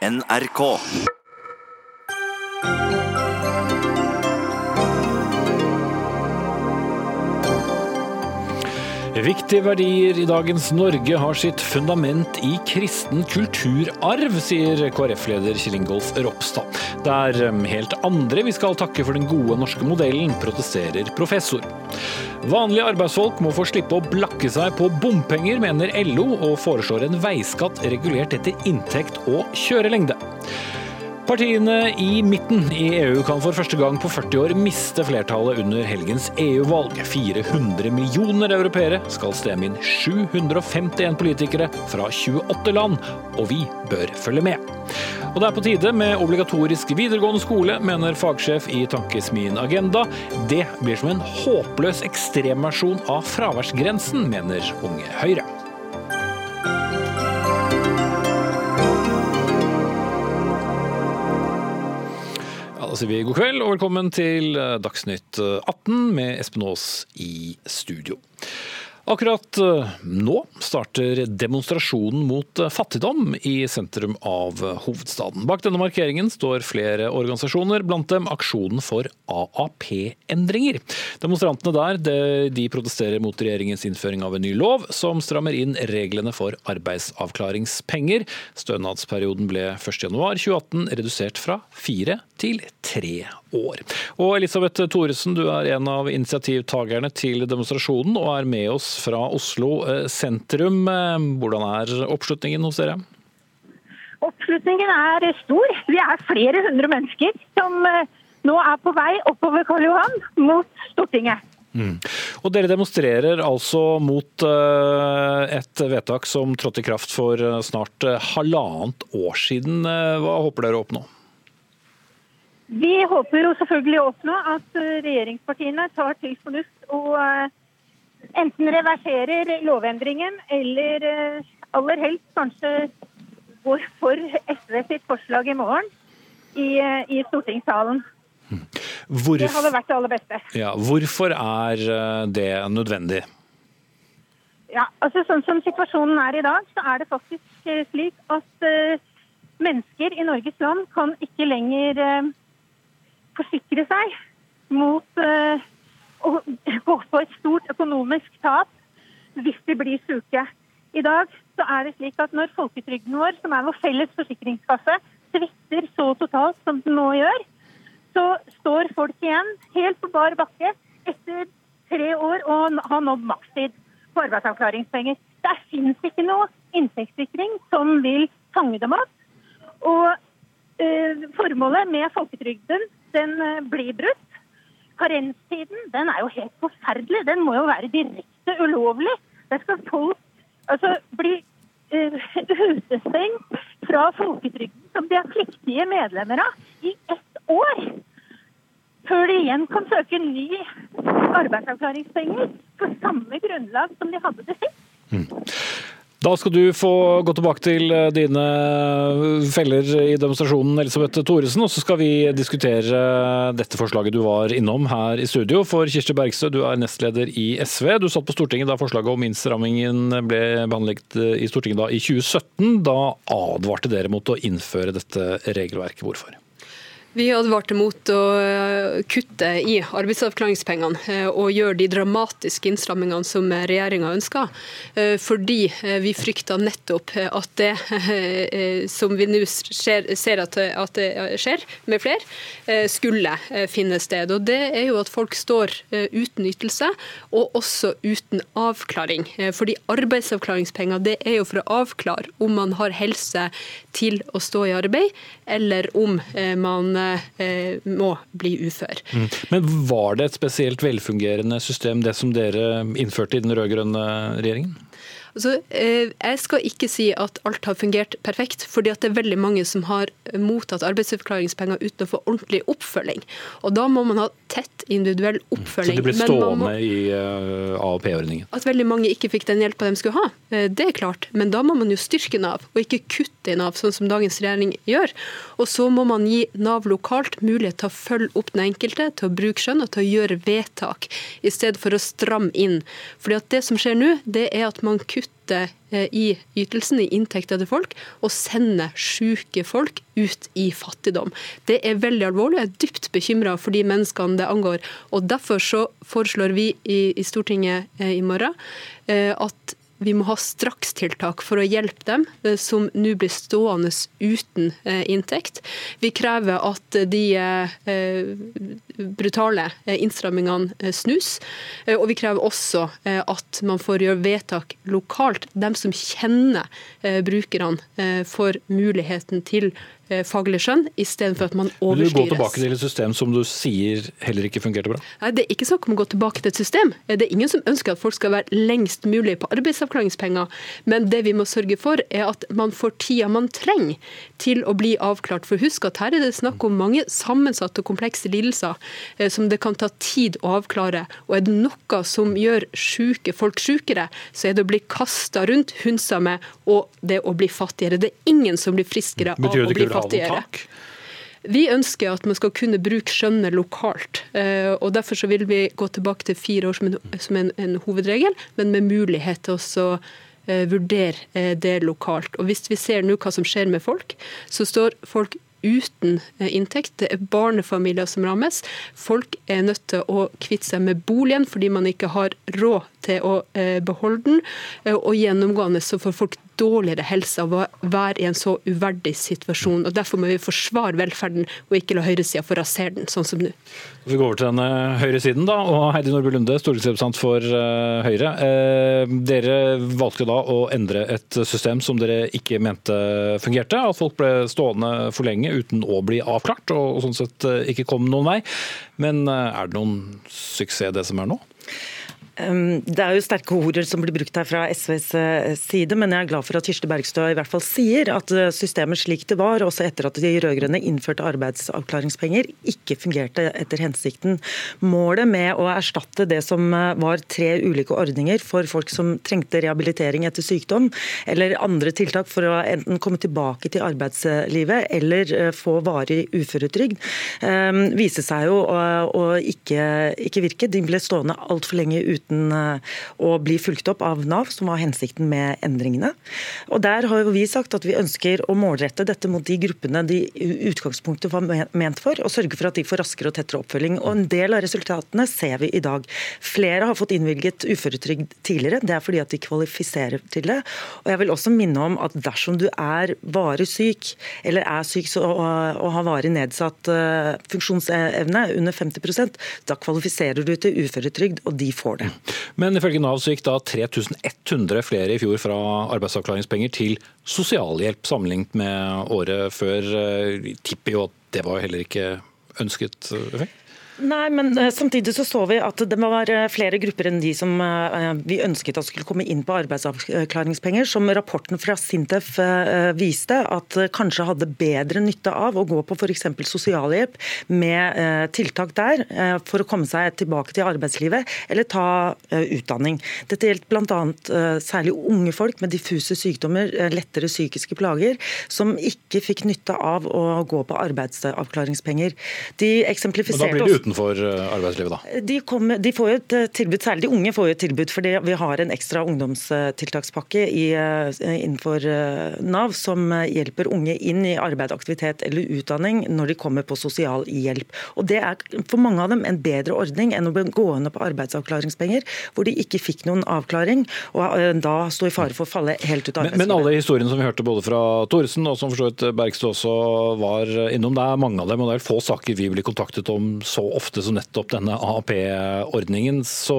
NRK. Viktige verdier i dagens Norge har sitt fundament i kristen kulturarv, sier KrF-leder Kjell Ingolf Ropstad. Det er helt andre vi skal takke for den gode norske modellen, protesterer professor. Vanlige arbeidsfolk må få slippe å blakke seg på bompenger, mener LO, og foreslår en veiskatt regulert etter inntekt og kjørelengde. Partiene i midten i EU kan for første gang på 40 år miste flertallet under helgens EU-valg. 400 millioner europeere skal stemme inn 751 politikere fra 28 land, og vi bør følge med. Og det er på tide med obligatorisk videregående skole, mener fagsjef i Tankesmien Agenda. Det blir som en håpløs ekstremversjon av fraværsgrensen, mener Unge Høyre. Da sier vi god kveld og velkommen til eh, Dagsnytt 18 med Espen Aas i studio. Akkurat eh, nå starter demonstrasjonen mot eh, fattigdom i sentrum av hovedstaden. Bak denne markeringen står flere organisasjoner, blant dem Aksjonen for AAP-endringer. Demonstrantene der de- de protesterer mot regjeringens innføring av en ny lov som strammer inn reglene for arbeidsavklaringspenger. Stønadsperioden ble 1.1.2018 redusert fra fire til tre år. Og Elisabeth Thoresen, du er en av initiativtakerne til demonstrasjonen og er med oss fra Oslo eh, sentrum. Eh, Hvordan er oppslutningen hos dere? Oppslutningen er stor. Vi er flere hundre mennesker som eh, nå er på vei oppover Karl Johan mot Stortinget. Og Dere demonstrerer altså mot et vedtak som trådte i kraft for snart halvannet år siden. Hva håper dere å oppnå? Vi håper jo selvfølgelig å oppnå at eh, regjeringspartiene tar til fornuft og eh, enten reverserer lovendringen eller eh, aller helst kanskje går for SV sitt forslag i morgen i, i stortingssalen. Det hadde vært det aller beste. ja, hvorfor er det nødvendig? Ja, altså Sånn som situasjonen er i dag, så er det faktisk slik at uh, mennesker i Norges land kan ikke lenger eh, forsikre seg mot eh, å gå på et stort økonomisk tap hvis de blir syke. I dag så er det slik at når folketrygden vår, som er vår felles forsikringskasse, svetter så totalt som den nå gjør, så står folk igjen helt på bar bakke etter tre år og har nådd makstid på arbeidsavklaringspenger. Det finnes ikke noe inntektssikring som vil fange dem opp. Og eh, formålet med folketrygden den eh, blir brutt. Karenstiden den er jo helt forferdelig. Den må jo være direkte ulovlig. Der skal folk altså, bli uh, utestengt fra folketrygden som de er pliktige medlemmer av i ett år. Før de igjen kan søke ny arbeidsavklaringspenger på samme grunnlag som de hadde det sist. Da skal du få gå tilbake til eh, dine feller i demonstrasjonen, Elisabeth Thoresen, og så skal vi diskutere dette forslaget du var innom her i studio. For Kirsti Bergstø, du er nestleder i SV. Du satt på Stortinget da forslaget om innstrammingen ble behandlet i Stortinget da i 2017. Da advarte dere mot å innføre dette regelverket. Hvorfor? Vi advarte mot å eh, kutte i arbeidsavklaringspengene eh, og gjøre de dramatiske innstrammingene som regjeringa ønska, eh, fordi vi frykta nettopp at det som vi nå ser, at, det skjer med flere, skulle finne sted. Og Det er jo at folk står uten ytelse og også uten avklaring. Fordi arbeidsavklaringspenger det er jo for å avklare om man har helse til å stå i arbeid, eller om man må bli ufør. Men var det et spesielt velfungerende system, det som dere innførte i den rød-grønne regjeringen? Altså, eh, jeg skal ikke si at alt har fungert perfekt, fordi at det er veldig mange som har mottatt arbeidsforklaringspenger uten å få ordentlig oppfølging. Og Da må man ha tett individuell Så oppfølging. de ble men man stående må- i eh, AAP-ordningen? At veldig mange ikke fikk den hjelpa de skulle ha, eh, det er klart. Men da må man jo styrke Nav, og ikke kutte i Nav, sånn som dagens regjering gjør. Og så må man gi Nav lokalt mulighet til å følge opp den enkelte, til å bruke skjønn og til å gjøre vedtak, i stedet for å stramme inn. Fordi at det som skjer nå, det er at man kutter kutte i ytelsene, i inntekta til folk, og sende syke folk ut i fattigdom. Det er veldig alvorlig. Jeg er dypt bekymra for de menneskene det angår. og Derfor så foreslår vi i, Stortinget i morgen at vi må ha strakstiltak for å hjelpe dem eh, som nå blir stående uten eh, inntekt. Vi krever at de eh, brutale innstrammingene snus. Og vi krever også at man får gjøre vedtak lokalt. De som kjenner brukerne, får muligheten til Eh, faglig skjønn, istedenfor at man overstyres. Vil du gå tilbake til et system som du sier heller ikke fungerte bra? Nei, Det er ikke snakk om å gå tilbake til et system. Eh, det er ingen som ønsker at folk skal være lengst mulig på arbeidsavklaringspenger. Men det vi må sørge for, er at man får tida man trenger til å bli avklart. For husk at her er det snakk om mange sammensatte og komplekse lidelser eh, som det kan ta tid å avklare. Og er det noe som gjør syke folk sykere, så er det å bli kasta rundt, hunsa med og det å bli fattigere. Det er ingen som blir friskere av å bli fattigere. Vi ønsker at man skal kunne bruke skjønnet lokalt. Eh, og Derfor så vil vi gå tilbake til fire år som en, som en, en hovedregel, men med mulighet til å uh, vurdere det lokalt. Og Hvis vi ser nå hva som skjer med folk, så står folk uten inntekt. Det er barnefamilier som rammes. Folk er nødt til å kvitte seg med boligen fordi man ikke har råd til å beholde den. Og gjennomgående så får folk dårligere helse av å være i en så uverdig situasjon. og Derfor må vi forsvare velferden og ikke la høyresida få rasere den, sånn som nå. Vi går over til den eh, høyresiden, da. og Heidi Nordby Lunde, stortingsrepresentant for uh, Høyre. Uh, dere valgte da å endre et system som dere ikke mente fungerte. At folk ble stående for lenge uten å bli avklart, og, sånn sett ikke kom noen vei. Men er det noen suksess, det som er nå? Det er jo sterke ord som blir brukt her fra SVs eh, side, men jeg er glad for at Kirsti Bergstø i hvert fall sier at eh, systemet slik det var, også etter at de rød-grønne innførte arbeidsavklaringspenger, ikke fungerte etter hensikten. Målet med å erstatte det som eh, var tre ulike ordninger for folk som trengte rehabilitering etter sykdom, eller andre tiltak for å enten komme tilbake til arbeidslivet eller få varig uføretrygd, viser seg jo å ikke, ikke virke. De ble stående altfor lenge uten uten eh, å bli fulgt opp av Nav, som var hensikten med endringene. Og Der har vi sagt at vi ønsker å målrette dette mot de gruppene de utgangspunktet var ment for, og sørge for at de får raskere og tettere oppfølging. Og En del av resultatene ser vi i dag. Flere har fått innvilget uføretrygd tidligere. Det er fordi at de kvalifiserer til det. Og jeg vil også minne om at dersom du er varig syk, eller er syk og, og har varig nedsatt uh, funksjonsevne under 50% da kvalifiserer du til uføretrygd, og de får det. Men ifølge Nav så gikk da 3100 flere i fjor fra arbeidsavklaringspenger til sosialhjelp sammenlignet med året før. Jeg tipper jo at det var heller ikke ønsket effekt? Nei, men eh, samtidig så så vi at det var eh, flere grupper enn de som eh, vi ønsket at skulle komme inn på arbeidsavklaringspenger. Som rapporten fra Sintef viste at kanskje hadde bedre nytte av å gå på f.eks. sosialhjelp med tiltak der for å komme seg tilbake til arbeidslivet, eller ta utdanning. Dette gjelder bl.a. særlig unge folk med diffuse sykdommer, lettere psykiske plager, som ikke fikk nytte av å gå på arbeidsavklaringspenger. De eksemplifiserte også utenfor eh, arbeidslivet, da? De, kom, de, får jo et eh, tilbud, særlig de unge får jo et tilbud. fordi vi har en ekstra ungdomstiltakspakke i, eh, innenfor Nav som hjelper unge inn i arbeid, aktivitet eller utdanning når de kommer på sosialhjelp. Og Det er for mange av dem en bedre ordning enn å bli gående på arbeidsavklaringspenger, hvor de ikke fikk noen avklaring og da sto i fare for å falle helt ut av arbeidslivet. Men, men alle historiene som vi hørte både fra Thoresen og som for så vidt Bergstø også var innom, det er mange av dem, og det er få saker vi blir kontaktet om så ofte ofte som nettopp denne AAP-ordningen. Så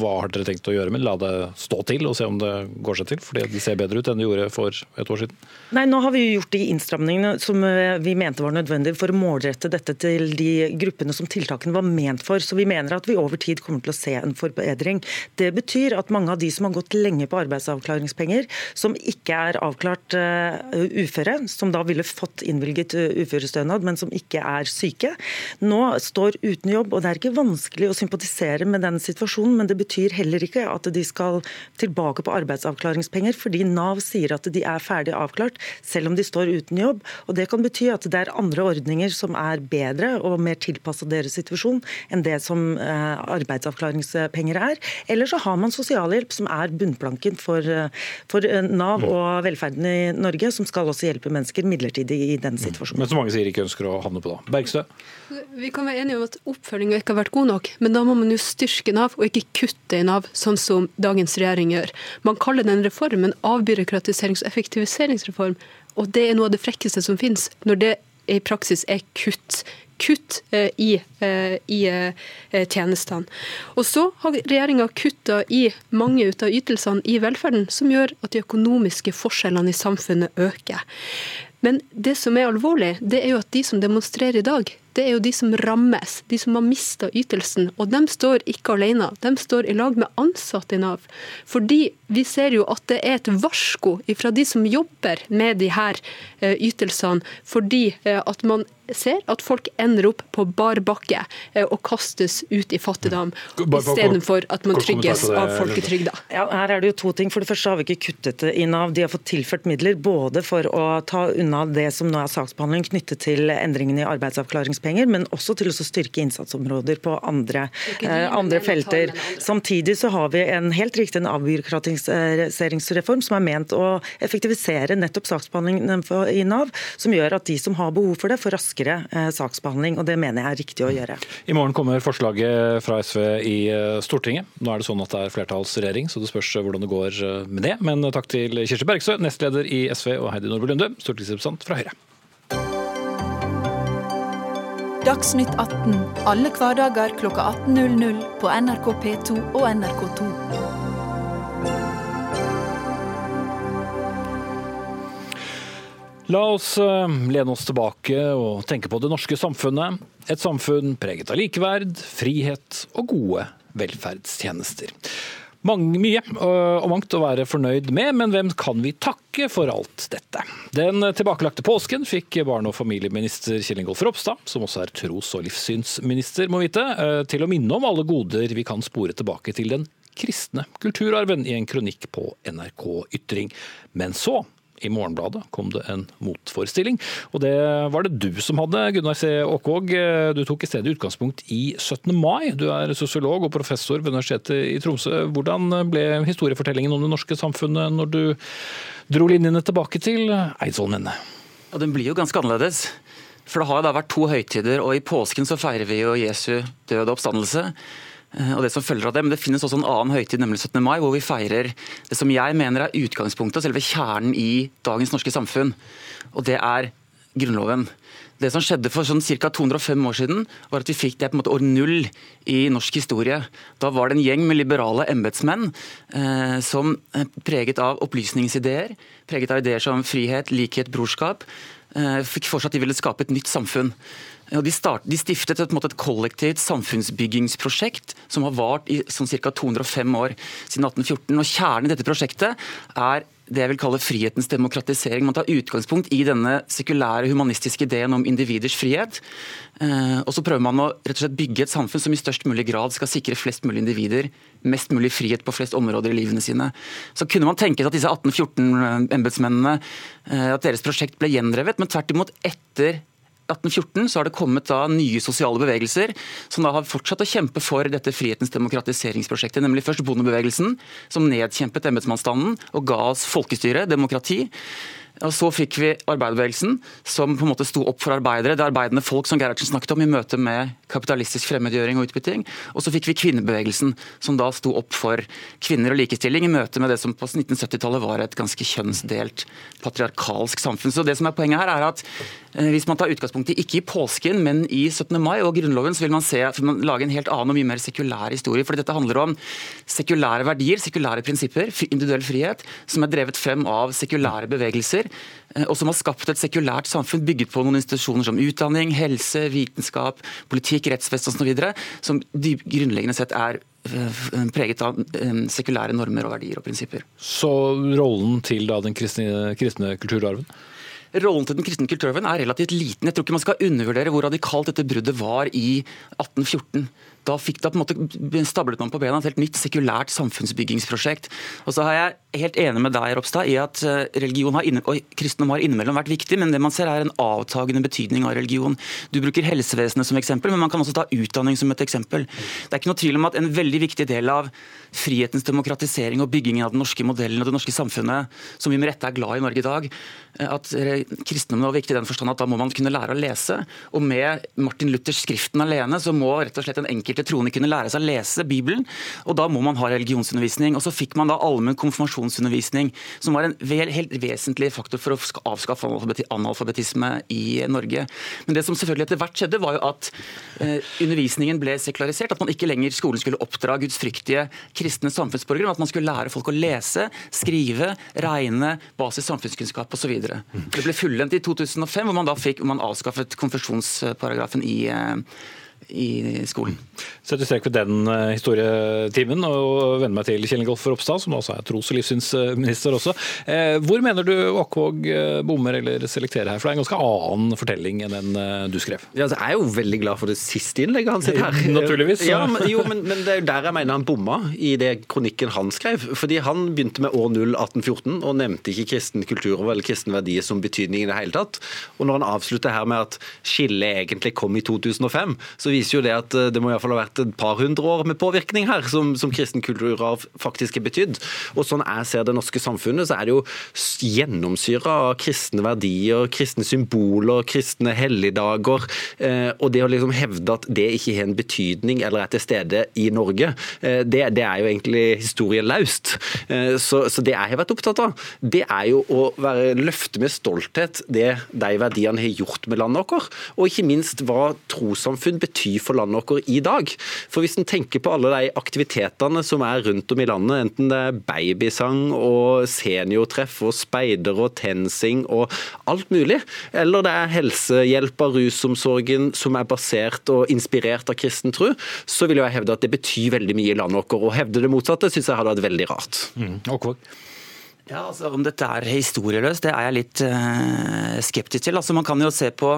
hva har dere tenkt å gjøre med La det stå til og se om det går seg til? Fordi det ser bedre ut enn det gjorde for et år siden. Nei, Nå har vi gjort de innstramningene som eh, vi mente var nødvendige for å målrette dette til de gruppene som tiltakene var ment for. Så vi mener at vi over tid kommer til å se en forbedring. Det betyr at mange av de som har gått lenge på arbeidsavklaringspenger, som ikke er avklart uh, uføre, som da ville fått innvilget uh, uførestønad, men som ikke er syke, nå står står uten jobb. og Det er ikke vanskelig å sympatisere med den situasjonen, men det betyr heller ikke at de skal tilbake på arbeidsavklaringspenger, fordi Nav sier at de er ferdig avklart, selv om de står uten jobb. og Det kan bety at det er andre ordninger som er bedre og mer tilpasset deres situasjon enn det som eh, arbeidsavklaringspenger er. Eller så har man sosialhjelp, som er bunnplanken for, eh, for Nav og velferden i Norge, som skal også hjelpe mennesker midlertidig i den situasjonen. Men som mange sier ikke ønsker å havne på da. Bergstø? Vi kan være enige om at oppfølginga ikke har vært god nok, men da må man jo styrke Nav og ikke kutte i Nav, sånn som dagens regjering gjør. Man kaller den reformen avbyråkratiserings- og effektiviseringsreform, og det er noe av det frekkeste som finnes, når det i praksis er kutt kutt eh, i, eh, i eh, tjenestene. Og så har regjeringa kutta i mange ut av ytelsene i velferden, som gjør at de økonomiske forskjellene i samfunnet øker. Men det som er alvorlig, det er jo at de som demonstrerer i dag, det er jo de som rammes, de som har mista ytelsen. Og de står ikke alene, de står i lag med ansatte i Nav. Fordi vi ser jo at det er et varsko fra de som jobber med de her ytelsene, fordi at man ser at folk ender opp på bar bakke eh, og kastes ut i fattigdom, istedenfor at man trygges av folketrygda. Ja, her er det jo to ting. For det første har vi ikke kuttet i Nav. De har fått tilført midler både for å ta unna det som nå er saksbehandling knyttet til endringene i arbeidsavklaringspenger, men også til å styrke innsatsområder på andre, eh, andre felter. Samtidig så har vi en helt riktig en avbyråkratiseringsreform som er ment å effektivisere nettopp saksbehandlingen i Nav, som gjør at de som har behov for det, får raskere eh, saksbehandling. og Det mener jeg er riktig å gjøre. I morgen kommer forslaget fra SV i eh, Stortinget. Nå er det sånn at det er flertallsregjering, så det spørs hvordan det går med det. Men takk til Kirsti Bergstø, nestleder i SV, og Heidi Nordby Lunde, stortingsrepresentant fra Høyre. Dagsnytt 18 alle hverdager kl 18.00 på NRK P2 og NRK2. La oss eh, lene oss tilbake og tenke på det norske samfunnet. Et samfunn preget av likeverd, frihet og gode velferdstjenester. Mange, mye og mangt å være fornøyd med, men hvem kan vi takke for alt dette? Den tilbakelagte påsken fikk barne- og familieminister Kjell Ingolf Ropstad, som også er tros- og livssynsminister, må vite, eh, til å minne om alle goder vi kan spore tilbake til den kristne kulturarven i en kronikk på NRK Ytring. Men så i Morgenbladet kom det en motforestilling, og det var det du som hadde, Gunnar C. Åkvåg. Du tok i stedet utgangspunkt i 17. mai. Du er sosiolog og professor ved Universitetet i Tromsø. Hvordan ble historiefortellingen om det norske samfunnet når du dro linjene tilbake til Eidsvollmennene? Ja, den blir jo ganske annerledes. For det har da vært to høytider, og i påsken så feirer vi jo Jesu døde oppstandelse. Eh, og det som følger av det, men det finnes også en annen høytid, nemlig 17. mai, hvor vi feirer det som jeg mener er utgangspunktet og selve kjernen i dagens norske samfunn. Og det er Grunnloven. Det som skjedde for sånn ca. 205 år siden, var at vi fikk det på en måte år null i norsk historie. Da var det en gjeng med liberale embetsmenn eh, som eh, preget av opplysningsideer, preget av ideer som frihet, likhet, brorskap, fikk for seg at de ville skape et nytt samfunn. De, stiftet et, et, kollektivt samfunnsbyggingsprosjekt som har vart i sånn ca. 205 år, siden 1814. Og Kjernen i dette prosjektet er det jeg vil kalle frihetens demokratisering. Man tar utgangspunkt i denne sekulære, humanistiske ideen om individers frihet. Eh, og så prøver man å rett og slett bygge et samfunn som i størst mulig grad skal sikre flest mulig individer mest mulig frihet på flest områder i livene sine. Så kunne man tenke seg at disse 1814-embetsmennene, eh, at deres prosjekt ble gjendrevet, men tvert imot etter 1814 så har det kommet da nye sosiale bevegelser som da har fortsatt å kjempe for dette frihetens demokratiseringsprosjektet. Nemlig først bondebevegelsen, som nedkjempet embetsmannsstanden og ga oss folkestyre, demokrati. Og Så fikk vi arbeiderbevegelsen, som på en måte sto opp for arbeidere. Det arbeidende folk som Gerhardsen snakket om i møte med kapitalistisk fremmedgjøring og utbytting. Og så fikk vi kvinnebevegelsen, som da sto opp for kvinner og likestilling i møte med det som på 1970-tallet var et ganske kjønnsdelt patriarkalsk samfunn. Så det som er Poenget her er at eh, hvis man tar utgangspunkt i ikke i påsken, men i 17. mai og Grunnloven, så vil man, se, vil man lage en helt annen og mye mer sekulær historie. For dette handler om sekulære verdier, sekulære prinsipper, individuell frihet, som er drevet frem av sekulære bevegelser Eh, og som har skapt et sekulært samfunn bygget på noen institusjoner som utdanning, helse, vitenskap, politikk, rettsvest osv., som grunnleggende sett er eh, preget av eh, sekulære normer og verdier og prinsipper. Så rollen til da, den kristne, kristne kulturarven? Rollen til den kristne kulturarven er relativt liten. Jeg tror ikke man skal undervurdere hvor radikalt dette bruddet var i 1814 da, fikk, da på en måte stablet man på bena et helt nytt sekulært samfunnsbyggingsprosjekt. Og så har jeg helt enig med deg, Ropstad, i at eh, religion inne, og kristendom har innimellom vært viktig, men det man ser er en avtagende betydning av religion. Du bruker helsevesenet som eksempel, men man kan også ta utdanning som et eksempel. Det er ikke noe tvil om at en veldig viktig del av frihetens demokratisering og byggingen av den norske modellen og det norske samfunnet, som vi med rette er glad i Norge i dag, eh, at kristendommen var viktig i den forstand at da må man kunne lære å lese. Og med Martin Luthers skriften alene, så må rett og slett den enkelte troende kunne lære seg å lese Bibelen, og da må man ha religionsundervisning. Og så fikk man da allmenn konfirmasjonsundervisning, som var en helt vesentlig faktor for å avskaffe analfabetisme i Norge. Men det som selvfølgelig etter hvert skjedde, var jo at eh, undervisningen ble sekularisert, at man ikke lenger skolen skulle oppdra gudsfryktige kristne samfunnsborgere, men at man skulle lære folk å lese, skrive, regne, basis samfunnskunnskap osv. Det ble fullendt i 2005, hvor man da fikk, hvor man avskaffet konfesjonsparagrafen i eh, i skolen. Setter strek ved den eh, historietimen og venner meg til Kjell Ingolf Ropstad, som også er tros- og livssynsminister også. Eh, hvor mener du Åkvåg eh, bommer eller selekterer her? For det er en ganske annen fortelling enn den du skrev. Ja, altså, jeg er jo veldig glad for det siste innlegget hans her. Naturligvis. Ja, men, jo, men, men, det er jo der jeg mener han bomma i det kronikken han skrev. Fordi han begynte med år 0 1814 og nevnte ikke kristen kultur eller kristen verdier som betydning i det hele tatt. Og når han avslutter her med at skillet egentlig kom i 2005, så viser jo det at det må i hvert fall ha vært et par hundre år med påvirkning her, som, som kristen kulturarv faktisk har betydd. Og sånn jeg ser det norske samfunnet, så er det jo gjennomsyra av kristne verdier, kristne symboler, kristne helligdager. Eh, og det å liksom hevde at det ikke har en betydning eller er til stede i Norge, eh, det, det, er jo egentlig historieløst. Eh, så, så, det jeg har vært opptatt av, det er jo å være, løfte med stolthet det de verdiene har gjort med landet vårt, og ikke minst hva trossamfunn betyr for landet vårt i dag. For hvis en tenker på alle de aktivitetene som er rundt om i landet, enten det er babysang og seniortreff og speider og TenSing og alt mulig, eller det er helsehjelp av rusomsorgen som er basert og inspirert av kristen tro, så vil jeg hevde at det betyr veldig mye i landet vårt. Å hevde det motsatte syns jeg hadde vært veldig rart. Mm. Ja, altså Om dette er historieløst, det er jeg litt uh, skeptisk til. Altså Man kan jo se på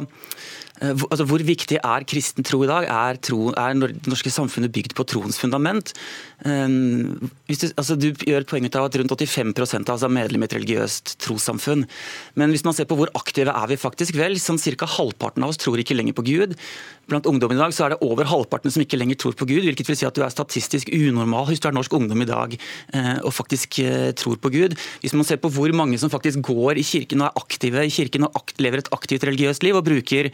Eh, altså, hvor viktig er kristen tro i dag? Er, tro, er det norske samfunnet bygd på troens fundament? Um, du, altså, du, gjør et poeng av at rundt 85 av oss er medlem i et religiøst trossamfunn. Men hvis man ser på hvor aktive er vi faktisk, vel, sånn ca. halvparten av oss tror ikke lenger på Gud. Blant ungdom i dag så er det over halvparten som ikke lenger tror på Gud, hvilket vil si at du er statistisk unormal hvis du er norsk ungdom i dag uh, og faktisk uh, tror på Gud. Hvis man ser på hvor mange som faktisk går i kirken og er aktive i kirken og lever et aktivt religiøst liv og bruker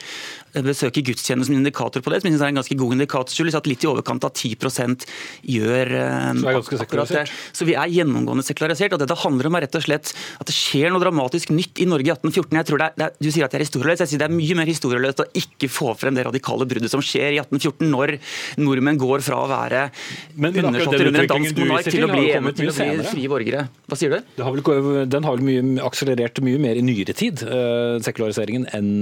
besøker gudstjeneste som indikator på det, som jeg synes er en ganske god indikator. at litt i overkant av 10 gjør så, akkurat det. så vi er gjennomgående sekularisert. og Det handler om er rett og slett at det skjer noe dramatisk nytt i Norge i 1814. Jeg tror det er, du sier at det er historieløst. Jeg sier det er mye mer historieløst å ikke få frem det radikale bruddet som skjer i 1814, når nordmenn går fra å være undersåtter under en dansk monark til å bli, til å bli frie borgere. Hva sier du? Har vel, den har vel mye, akselerert mye mer i nyere tid, uh, sekulariseringen, enn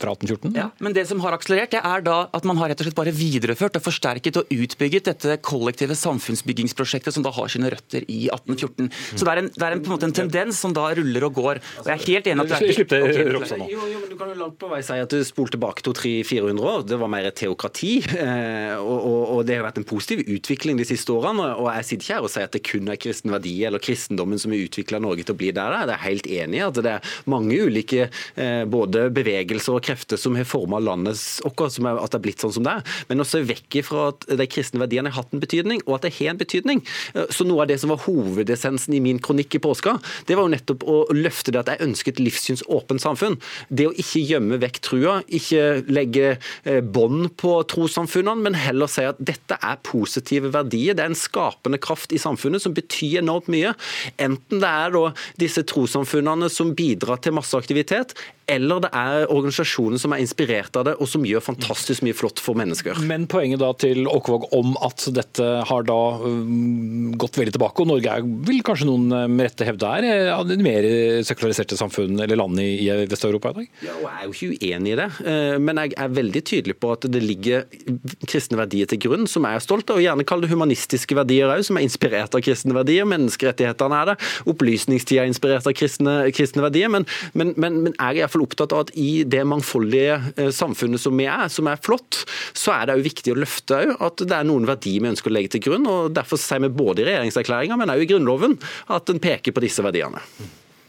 fra 1814? Ja, men det som har akselerert, det er da at man har rett og slett bare videreført og forsterket og utbygget dette kollektive samfunnsbyggingsprosjektet som da har sine røtter i 1814. Så det er, en, det er en, på en måte en tendens som da ruller og går. Og jeg er helt enig at det er Slipp det, Ropstad, nå. Jo, jo, men du kan jo langt på vei si at du spoler tilbake 200-400 år. Det var mer et teokrati. Eh, og, og, og, det har vært en positiv utvikling de siste årene. Og jeg sitter ikke her og sier at det kun er kristen verdi eller kristendommen som har utvikla Norge til å bli der. Jeg er helt enig i at det er mange ulike eh, både bevegelser og krefter som har forma landet vårt, at det er blitt sånn som det er. Men også vekk fra at de kristne verdiene har hatt en betydning, og at det har en betydning. Så noe av det som var hovedessensen i min kronikk i påska, det var jo nettopp å løfte det at jeg ønsker et livssynsåpent samfunn. Det å ikke gjemme vekk trua, ikke legge eh, bånd på trossamfunnene, men heller si at dette er positive verdier. Det er en skapende kraft i samfunnet som betyr enormt mye. Enten det er disse trossamfunnene som bidrar til masseaktivitet, eller det er organisasjoner som er inspirert av det, og som gjør fantastisk mye flott for mennesker. Men poenget da til Åkevåg om at dette har da um, gått veldig tilbake, og Norge er, vil kanskje noen uh, med rette hevde er av det mer sekulariserte samfunn eller land i, i Vest-Europa i dag? Ja, og Jeg er jo ikke uenig i det, uh, men jeg er veldig tydelig på at det ligger kristne verdier til grunn som jeg er stolt av, og gjerne kall det humanistiske verdier òg, som er inspirert av kristne verdier. Menneskerettighetene er det, opplysningstida er inspirert av kristne, kristne verdier, men, men, men, men jeg er iallfall opptatt av at i det mangfoldige samfunnet som vi er, som er flott, så er det òg viktig å løfte at det er noen verdier vi ønsker å legge til grunn. og Derfor sier vi både i regjeringserklæringa, men òg i Grunnloven at en peker på disse verdiene.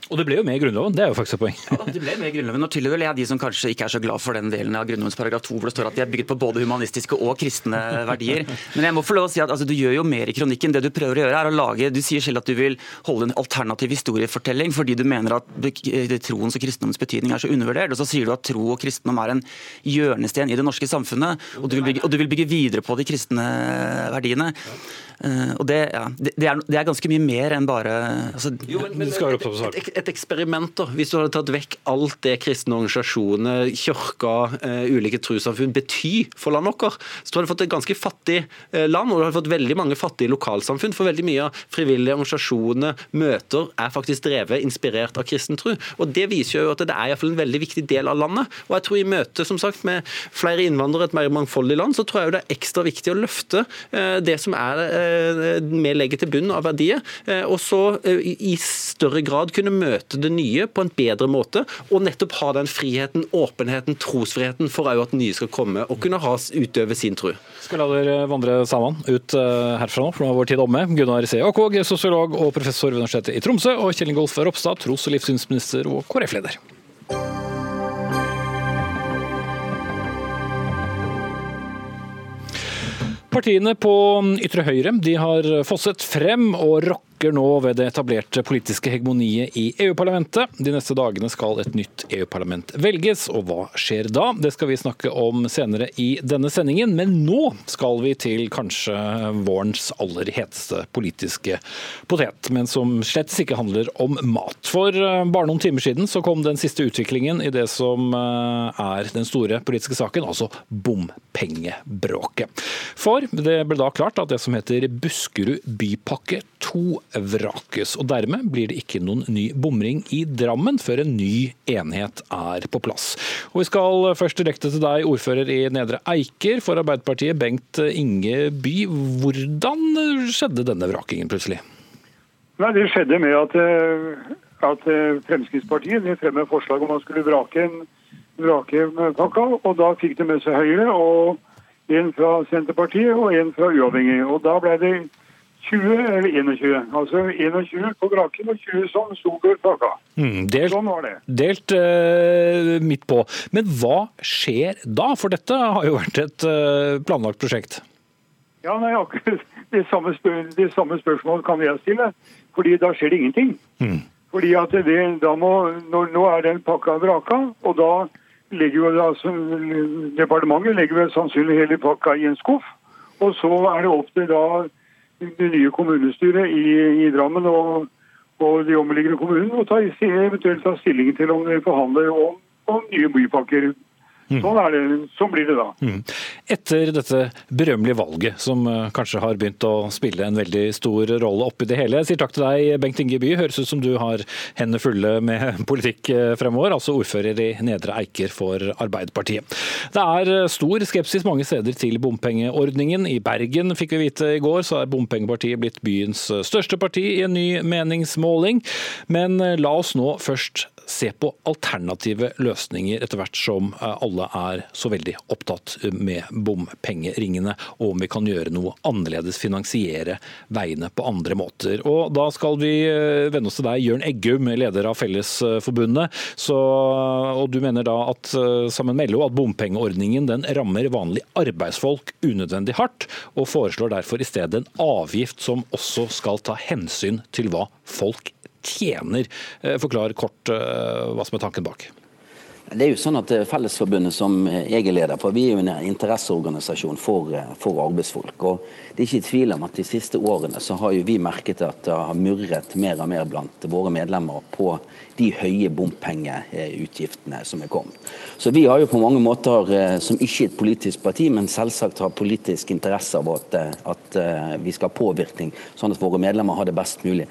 Og det ble jo med i Grunnloven, det er jo faktisk et poeng. Ja, det ble med i Grunnloven, og tydeligvis og med er de som kanskje ikke er så glad for den delen av Grunnlovens paragraf 2 hvor det står at de er bygget på både humanistiske og kristne verdier. Men jeg må få lov å si at altså, du gjør jo mer i kronikken. Det du prøver å gjøre er å lage Du sier selv at du vil holde en alternativ historiefortelling fordi du mener at troens og kristendommens betydning er så undervurdert. Og så sier du at tro og kristendom er en hjørnesten i det norske samfunnet, og du vil bygge, du vil bygge videre på de kristne verdiene. Uh, og det, ja, det, er, det, er, ganske mye mer enn bare altså, jo, men, men, et, et, et, eksperiment, da. Hvis du hadde tatt vekk alt det kristne organisasjoner, kirka, uh, ulike trossamfunn betyr for landet vårt, så du hadde fått et ganske fattig uh, land, og du hadde fått veldig mange fattige lokalsamfunn. For veldig mye av frivillige organisasjoner, møter, er faktisk drevet inspirert av kristen tro. Og det viser jo at det er iallfall en veldig viktig del av landet. Og jeg tror i møte som sagt, med flere innvandrere, et mer mangfoldig land, så tror jeg jo det er ekstra viktig å løfte det som er Eh, vi legger til bunn av verdier. Eh, og så eh, i større grad kunne møte det nye på en bedre måte, og nettopp ha den friheten, åpenheten, trosfriheten for at nye skal komme, og kunne ha, utøve sin tro. Skal la dere vandre sammen ut herfra nå, for nå er vår tid omme. Gunnar C. Akvåg, sosiolog og professor ved Universitetet i Tromsø, og Kjell Ingolf Ropstad, tros- og livssynsminister og KrF-leder. Partiene på ytre høyre de har fosset frem og rocker rokker nå ved det etablerte politiske hegemoniet i EU-parlamentet. De neste dagene skal et nytt EU-parlament velges, og hva skjer da? Det skal vi snakke om senere i denne sendingen, men nå skal vi til kanskje vårens aller heteste politiske potet, men som slett ikke handler om mat. For eh, bare noen timer siden så kom den siste utviklingen i det som eh, er den store politiske saken, altså bompengebråket. For det ble da klart at det som heter Buskerud bypakke 2 vrakes. og Dermed blir det ikke noen ny bomring i Drammen før en ny enhet er på plass. Og Vi skal først direkte til deg, ordfører i Nedre Eiker for Arbeiderpartiet, Bengt Inge By. Hvordan skjedde denne vrakingen plutselig? Nei, Det skjedde med at, eh, at eh, Fremskrittspartiet fremmet forslag om man skulle vrake en vrake pakka, og da fikk de med seg Høyre og en fra Senterpartiet og en fra Uavhengig. Og Da ble det 20 eller 21. Altså 21 på vraken og 20 som sto pakka. Mm, delt, sånn var det. Delt uh, midt på. Men hva skjer da? For dette har jo vært et uh, planlagt prosjekt. Ja, nei, akkurat det samme, spør, det samme spørsmålet kan jeg stille. Fordi da skjer det ingenting. Mm. Fordi at det, da må, når, Nå er den pakka vraka, og da legger jo altså, departementet legger vel sannsynlig hele pakka i en skuff. Og så er det opp til da det nye kommunestyret i, i Drammen og, og, de omliggende kommunene og ta, eventuelt ta stilling til om de forhandler om, om nye bypakker. Sånn, det, sånn, blir det da. Mm. Etter dette berømmelige valget, som eh, kanskje har begynt å spille en veldig stor rolle oppi det hele. Jeg sier takk til deg, Bengt Inge By. Høres ut som du har hendene fulle med politikk eh, fremover. Altså ordfører i Nedre Eiker for Arbeiderpartiet. Det er eh, stor skepsis mange steder til bompengeordningen. I Bergen fikk vi vite i går, så er bompengepartiet blitt byens største parti i en ny meningsmåling. Men la oss nå først se på alternative løsninger etter hvert som eh, alle er så veldig opptatt med bompengeringene, og om vi kan gjøre noe annerledes, finansiere veiene på andre måter. Og Da skal vi eh, vende oss til deg, Jørn Eggum, leder av Fellesforbundet. Så, og Du mener da at sammen med LO at bompengeordningen den rammer vanlige arbeidsfolk unødvendig hardt, og foreslår derfor i stedet en avgift som også skal ta hensyn til hva folk tjener. Eh, forklar kort eh, hva som er tanken bak. Det er jo sånn at Fellesforbundet som jeg er leder for, vi er jo en interesseorganisasjon for, for, arbeidsfolk. og Det er ikke tvil om at de siste årene så har jo vi merket at det har murret mer og mer blant våre medlemmer på de høye bompengeutgiftene som er kommet. Så vi har jo på mange måter, som ikke et politisk parti, men selvsagt har politisk interesse av at, at vi skal ha påvirkning, sånn at våre medlemmer har det best mulig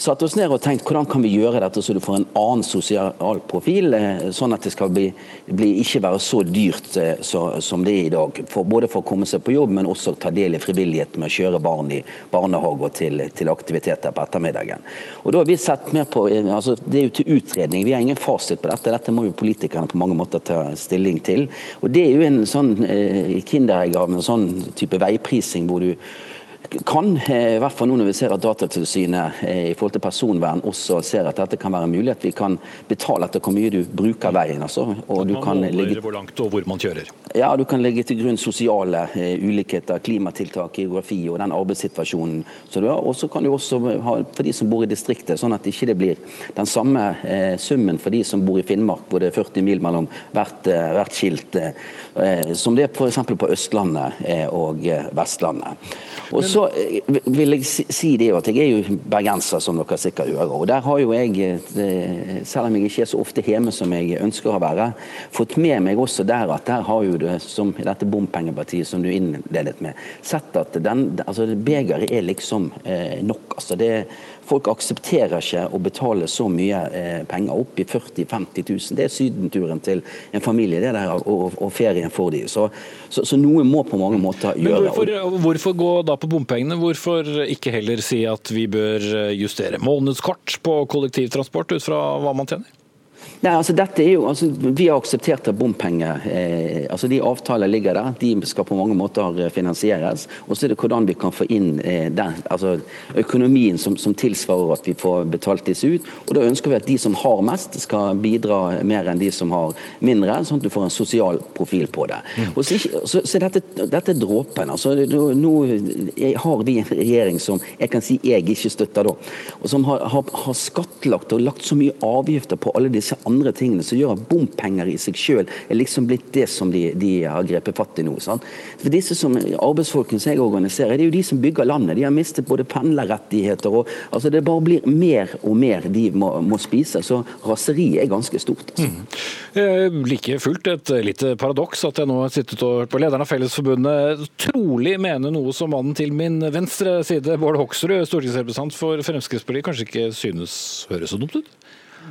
satt oss ned og tenkt hvordan kan vi gjøre dette så du får en annen sosial profil, eh, sånn at det skal bli, bli ikke være så dyrt eh, så, som det er i dag. For, både for å komme seg på jobb, men også ta del i frivilligheten med å kjøre barn i barnehage og til, til aktiviteter på ettermiddagen. Og da har vi sett mer på, eh, altså Det er jo til utredning, vi har ingen fasit på dette. Dette må jo politikerne på mange måter ta stilling til. Og Det er jo en sånn eh, kinderegg av en sånn type veiprising hvor du kan, eh, i hvert fall nå når vi ser at Datatilsynet eh, i forhold til personvern også ser at dette kan være mulig, at vi kan betale etter hvor mye du bruker veien. Altså, og du kan legge, hvor langt og hvor man kjører? Ja, du kan legge til grunn sosiale uh, ulikheter, klimatiltak, geografi og den arbeidssituasjonen som du har. Og så kan du også ha for de som bor i distriktet, sånn at det ikke blir den samme summen for de som bor i Finnmark, hvor det er 40 mil mellom hvert, hvert skilt, som det er f.eks. på Østlandet og Vestlandet. Og så eh, vil jeg si det at jeg er jo bergenser, som dere sikkert hører. Og der har jo jeg, eh, selv om jeg ikke er så ofte hjemme som jeg ønsker å være, fått med meg også der at der har jo det, som dette bompengepartiet som du innledet med, sett at den, altså begeret er liksom eh, nok. altså det Folk aksepterer ikke å betale så mye eh, penger, opp i 40 000-50 000. Det er sydenturen til en familie det der, og, og ferien for dem. Så, så, så, noe må på mange måter gjøre Men hvorfor, hvorfor gå da på bompengene? Hvorfor ikke heller si at vi bør justere månedskort på kollektivtransport ut fra hva man tjener? Nei, altså dette er jo, altså Vi har akseptert at bompenger eh, altså De avtaler ligger der, de skal på mange måter eh, finansieres. Og så er det hvordan vi kan få inn eh, den, altså økonomien som, som, tilsvarer at vi får betalt disse ut. Og Da ønsker vi at de som har mest, skal bidra mer enn de som har mindre, sånn at du får en sosial profil på det. Mm. Og Så, så, så dette, dette, er dråpen. altså Nå har vi en regjering som jeg kan si jeg ikke støtter, da, og som har, har, har skattlagt og lagt så mye avgifter på alle disse andre tingene som gjør at bompenger i seg selv er liksom blitt det som de, de har grepet fatt i nå. Sant? For disse som Arbeidsfolkene som jeg organiserer, det er jo de som bygger landet. De har mistet både pendlerrettigheter og altså Det bare blir mer og mer de må, må spise. Så raseriet er ganske stort. Altså. Mm. Eh, like fullt et lite paradoks at jeg nå har sittet og hørt på lederen av Fellesforbundet trolig mene noe som mannen til min venstre side, Bård Hoksrud, stortingsrepresentant for Fremskrittspartiet, kanskje ikke synes høres så dumt ut?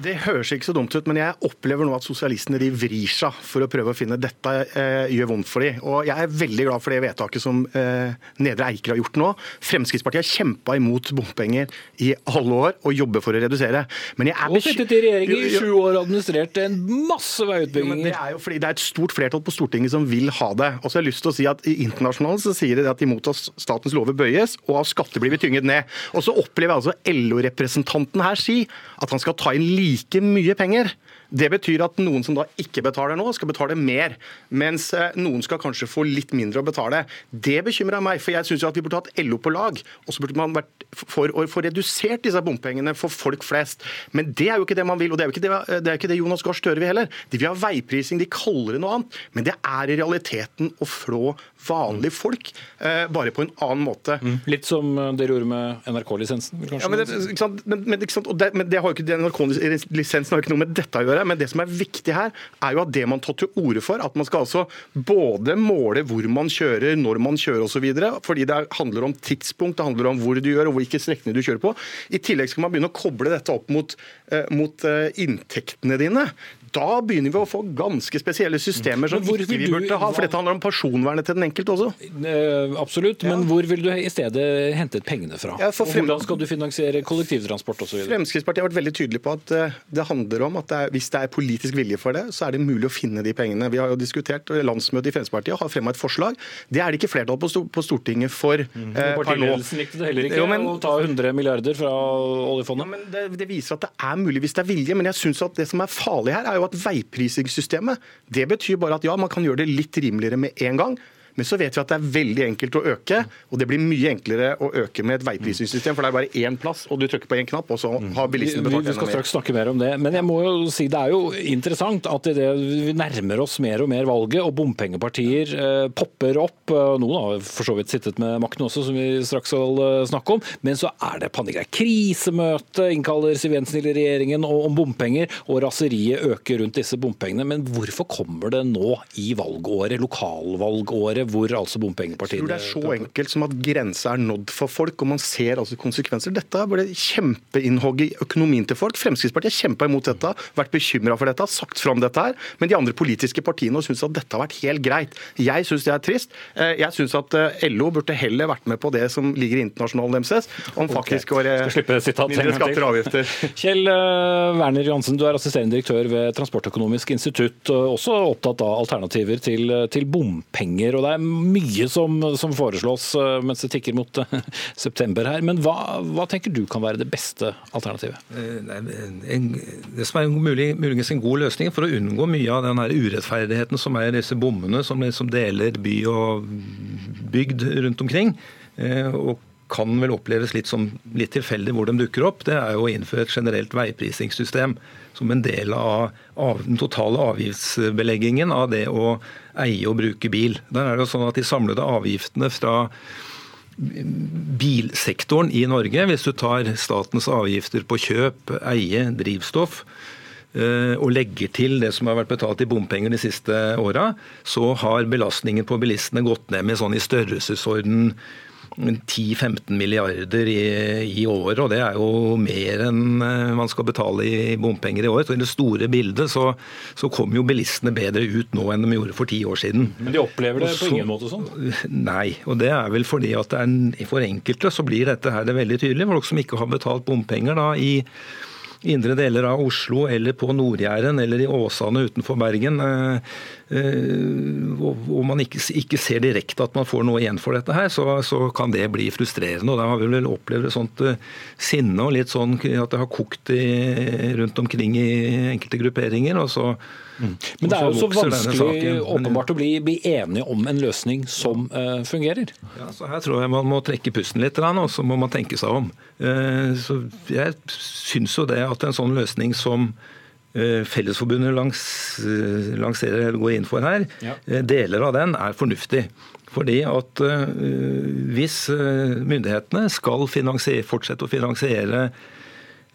Det høres ikke så dumt ut, men jeg opplever nå at sosialistene de vrir seg for å prøve å finne dette eh, gjør vondt for dem. Og Jeg er veldig glad for det vedtaket som eh, Nedre Eiker har gjort nå. Fremskrittspartiet har kjempa imot bompenger i alle år og jobber for å redusere. Men jeg er og sittet i regjering i sju år og administrert en masse veiutbygginger. det er jo fordi det er et stort flertall på Stortinget som vil ha det. Og så har jeg lyst til å si at Internasjonalt så sier de at imot at statens lover bøyes, og av skatter blir vi tynget ned. Og så opplever jeg altså LO-representanten her si at han skal ta inn like mye penger det betyr at noen som da ikke betaler nå, skal betale mer. Mens eh, noen skal kanskje få litt mindre å betale. Det bekymrer meg, for jeg syns vi burde hatt LO på lag. Og så burde man vært for å få redusert disse bompengene for folk flest. Men det er jo ikke det man vil, og det er jo ikke det, det, ikke det Jonas Gahr Støre vil heller. De vil ha veiprising, de kaller det noe annet. Men det er i realiteten å flå vanlige folk, eh, bare på en annen måte. Mm. Litt som eh, dere gjorde med NRK-lisensen? Ja, men, det, men, men, men det har jo ikke NRK-lisensen har ikke noe med dette å gjøre. Men det som er viktig her, er jo at det man tar til orde for, at man skal altså både måle hvor man kjører, når man kjører osv., fordi det handler om tidspunkt, det handler om hvor du gjør og hvilke strekninger du kjører på. I tillegg skal man begynne å koble dette opp mot, eh, mot eh, inntektene dine da begynner vi å få ganske spesielle systemer som ikke vi burde ha. For dette handler om personvernet til den enkelte også. Eh, absolutt, men hvor vil du i stedet hentet pengene fra? Ja, frem... Hvordan skal du finansiere kollektivtransport osv.? Fremskrittspartiet har vært veldig tydelig på at eh, det handler om at det er, hvis det er politisk vilje for det, så er det mulig å finne de pengene. Vi har jo diskutert landsmøtet i Fremskrittspartiet har fremmet et forslag. Det er det ikke flertall på, på Stortinget for mm. eh, Partiledelsen likte det heller ikke, jo, men, å ta 100 milliarder fra oljefondet? Ja, men det, det, viser at det er mulig hvis det er vilje, men jeg syns at det som er farlig her, er jo at veiprisingssystemet det betyr bare at ja, man kan gjøre det litt rimeligere med en gang. Men så vet vi at det er veldig enkelt å øke, og det blir mye enklere å øke med et veiprisingssystem, for det er bare én plass, og du trykker på én knapp, og så har bilistene enda mer. vi skal straks snakke mer om det, men jeg må jo si det er jo interessant at det, vi nærmer oss mer og mer valget, og bompengepartier eh, popper opp, eh, noen har for så vidt sittet med makten også, som vi straks skal eh, snakke om, men så er det panikk. Krisemøte, innkaller Siv Jensen til regjeringen om bompenger, og raseriet øker rundt disse bompengene. Men hvorfor kommer det nå i valgåret, lokalvalgåret, hvor altså bompengepartiene Jeg tror det er så enkelt som at grensa er nådd for folk, og man ser altså konsekvenser. Dette bare kjempeinnhogg i økonomien til folk. Fremskrittspartiet har kjempa imot dette, vært bekymra for dette, sagt fram dette her. Men de andre politiske partiene syns at dette har vært helt greit. Jeg syns det er trist. Eh, Jeg syns at eh, LO burde heller vært med på det som ligger i internasjonal MCS, om faktisk å Skal sitat mindre skatter og avgifter. Kjell eh, Werner Johansen, du er assisterende direktør ved Transportøkonomisk institutt, og også opptatt av alternativer til, til bompenger. og Det er mye som, som foreslås eh, mens det tikker mot eh, september her. Men hva, hva tenker du kan være det beste alternativet? Eh, det som er mulig, muligens en god løsning for å unngå mye av den urettferdigheten som er disse bommene som liksom deler by og bygd rundt omkring, og kan vel oppleves litt som litt tilfeldig hvor de dukker opp, det er jo å innføre et generelt veiprisingssystem som en del av, av den totale avgiftsbeleggingen av det å eie og bruke bil. Der er det jo sånn at De samlede avgiftene fra bilsektoren i Norge, hvis du tar statens avgifter på kjøp, eie, drivstoff, eh, og legger til det som har vært betalt i bompenger de siste åra, så har belastningen på bilistene gått ned med sånn i størrelsesorden 10-15 milliarder i, i året, og det er jo mer enn eh, man skal betale i bompenger i år. Så I det store bildet så, så kommer jo bilistene bedre ut nå enn de gjorde for ti år siden. Men de opplever det Også, på ingen måte sånn? Nei, og det er vel fordi at det er, for enkelte så blir dette her det veldig tydelig. Folk som ikke har betalt bompenger da i indre deler av Oslo eller på Nord-Jæren eller i Åsane utenfor Bergen, eh, og, og man ikke, ikke ser direkte at man får noe igjen for dette her, så, så kan det bli frustrerende. og Da har vi vel opplevd et sånt eh, sinne og litt sånn at det har kokt i, rundt omkring i enkelte grupperinger. og så Men det er jo så vanskelig åpenbart å bli, bli enige om en løsning som uh, fungerer. Ja, så Her tror jeg man må trekke pusten litt, og så må man tenke seg om. Uh, Så Jeg syns jo det at en sånn løsning som eh, Fellesforbundet langs, eh, lanserer går inn for her, Ja. eh, deler av den er fornuftig. Fordi at eh, hvis eh, myndighetene skal fortsette å finansiere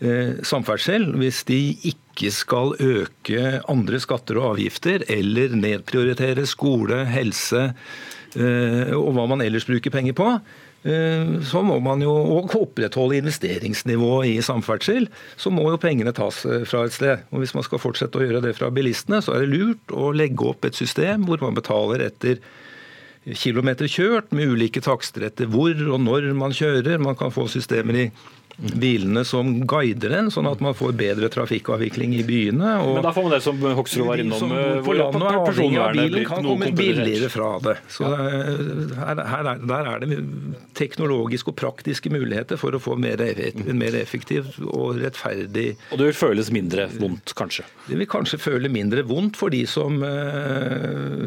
eh, samferdsel, hvis de ikke skal øke andre skatter og avgifter eller nedprioritere skole, helse eh, og hva man ellers bruker penger på, eh, så må man jo og opprettholde investeringsnivået i samferdsel. Så må jo pengene tas eh, fra et sted. Og Hvis man skal fortsette å gjøre det fra bilistene, så er det lurt å legge opp et system hvor man betaler etter kilometer kjørt, med ulike takster etter hvor og når man kjører. Man kan få systemer i bilene som guider en, sånn at man får bedre trafikkavvikling i byene. Og Men da får man det som Hoksrud var innom. eh, hvor er personvernet kan komme billigere fra det. Så eh, her, her er, Der er det teknologiske og praktiske muligheter for å få mer, en mer effektiv og rettferdig Og det vil føles mindre vondt, kanskje. Det vil kanskje føle mindre vondt for de som eh,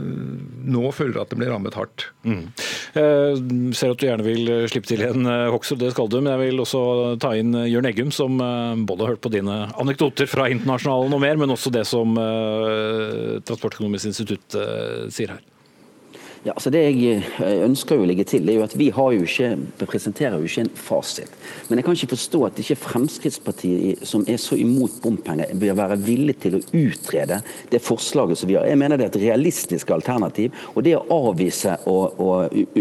nå føler at det blir rammet hardt. Jeg ser at du gjerne vil slippe til eh, Hoksrud, det skal du. Men jeg vil også ta inn eh, Jørn Eggum, som eh, både har hørt på dine anekdoter fra internasjonalen og mer, men også det som eh, Transportøkonomisk institutt sier her. Ja, altså det jeg eh, ønsker å legge til, er jo at vi har jo ikke, presenterer jo ikke en fasit. Men jeg kan ikke forstå at ikke Fremskrittspartiet, som er så imot bompenger, bør være villig til å utrede det forslaget som vi har. Jeg mener det er et realistisk alternativ. Og det å avvise å, å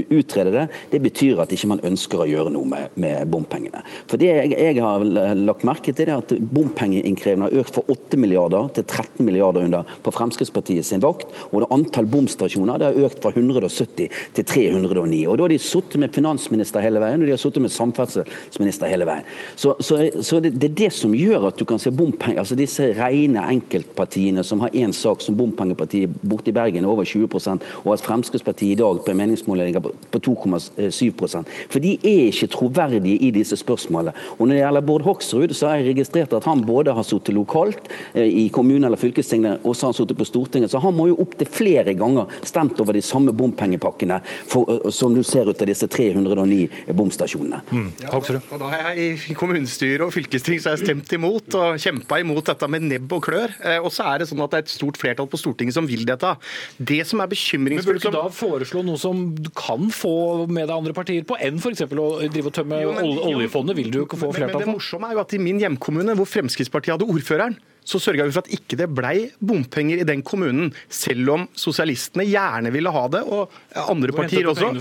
utrede det, det betyr at ikke man ønsker å gjøre noe med, med bompengene. For det jeg, jeg har lagt merke til, er at bompengeinnkrevingen har økt fra 8 milliarder til 13 milliarder under på Fremskrittspartiet sin vakt. Og det antall bomstasjoner det har økt fra 170 til 309. Og Da har de sittet med finansminister hele veien, og de har sittet med samferdselsminister hele veien. Så, så, så det, det er det som gjør at du kan se bompenger, altså disse rene enkeltpartiene som har én sak som bompengepartiet borte i Bergen er over 20 og at Fremskrittspartiet i dag på en meningsmåling på på 2,7% For de er ikke troverdige i disse spørsmålene. Og Når det gjelder Bård Hoksrud, så har jeg registrert at han både har sittet lokalt eh, i kommune eller fylkestinget, og så har han sittet på Stortinget. Så han må jo opptil flere ganger stemt over de samme bompengepakkene for, som du ser ut av disse 309 bomstasjonene. Mm. Ja, og da har jeg I kommunestyret og fylkesting så har jeg stemt imot og kjempa imot dette med nebb og klør. Eh, og så er det sånn at det er et stort flertall på Stortinget som vil dette. Det som er bekymringsfullt Men Burde du da foreslå noe som du kan få med deg andre partier på, enn f.eks. å drive og tømme jo, men, oljefondet? Vil du ikke få flertall? Men det morsomme er jo at i min hjemkommune, hvor Fremskrittspartiet hadde ordføreren, så sørga vi for at ikke det blei bompenger i den kommunen, selv om sosialistene gjerne ville ha det, og andre partier også.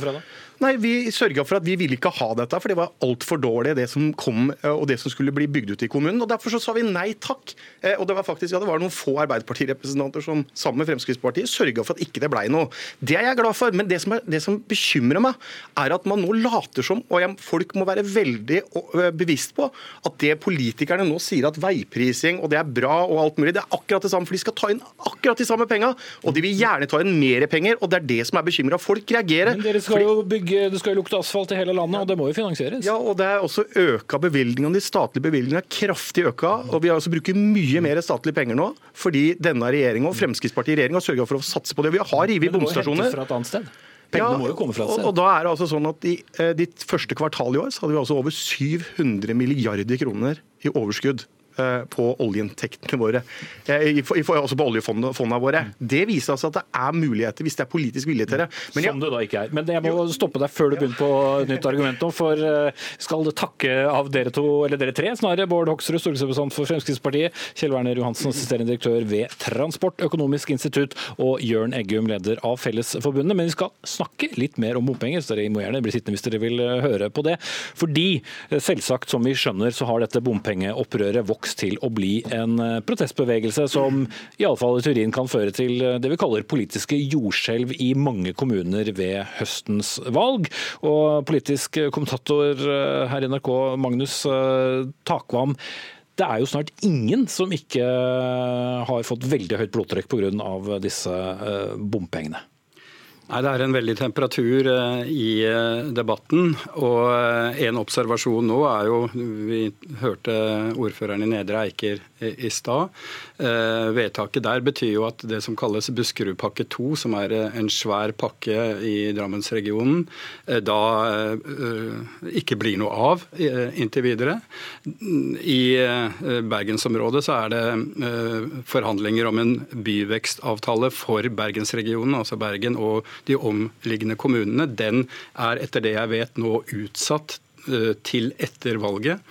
Nei, Vi sørga for at vi ville ikke ha dette, for det var altfor dårlig det som kom eh, og det som skulle bli bygd ut i kommunen. og Derfor så sa vi nei takk. Eh, og Det var faktisk ja, det var noen få Arbeiderpartirepresentanter som sammen med Fremskrittspartiet sørga for at ikke det blei noe. Det er jeg glad for. Men det som, er, det som, bekymrer meg, er at man nå later som, og jeg, folk må være veldig bevisst på, at det politikerne nå sier at veiprising og det er bra og alt mulig, det er akkurat det samme. For de skal ta inn akkurat de samme penga, og de vil gjerne ta inn mer penger. og Det er det som er bekymra. Folk reagerer. Men dere skal jo bygge bygge, det skal jo lukte asfalt i hele landet, og det må jo finansieres? Ja, og det er også øka bevilgningene. De statlige bevilgningene er kraftig øka. Og vi har altså bruker mye mer statlige penger nå, fordi denne regjeringa og Fremskrittspartiet regjering har sørga for å satse på det. Vi har revet bomstasjoner. fra et annet sted? Pengene ja, må jo komme fra et sted. Og, da er det altså sånn at I eh, ditt første kvartal i år så hadde vi altså over 700 milliarder kroner i overskudd Eh, på oljeinntektene våre, eh, også på oljefondene våre. Det viser altså at det er muligheter hvis det er politisk vilje til det. Men Som det da ikke er. Men jeg må stoppe deg før du begynner på et nytt argument nå. For eh, skal det takke av dere to, eller dere tre snarere, Bård Hoksrud, stortingsrepresentant for Fremskrittspartiet, Kjell Werner Johansen, assisterende direktør ved Transportøkonomisk institutt, og Jørn Eggum, leder av Fellesforbundet. Men vi skal snakke litt mer om bompenger, så dere må gjerne bli sittende hvis dere vil høre på det. Fordi selvsagt, som vi skjønner, så har dette bompengeopprøret vokst vokst til å bli en eh, protestbevegelse som i alle fall i teorien kan føre til eh, det vi kaller politiske jordskjelv i mange kommuner ved høstens valg. Og politisk kommentator eh, her i NRK, Magnus Takvam. Det er jo snart ingen som ikke har fått veldig høyt blodtrykk pga. disse bompengene. Nei, Det er en veldig temperatur eh, i eh, debatten. Og eh, en observasjon nå er jo Vi hørte ordføreren i Nedre Eiker i stad. Vedtaket der betyr jo at det som kalles Buskerudpakke 2, som er en svær pakke i Drammensregionen, da ikke blir noe av inntil videre. I bergensområdet så er det forhandlinger om en byvekstavtale for bergensregionen, altså Bergen og de omliggende kommunene, den er etter det jeg vet nå utsatt eh, til etter valget.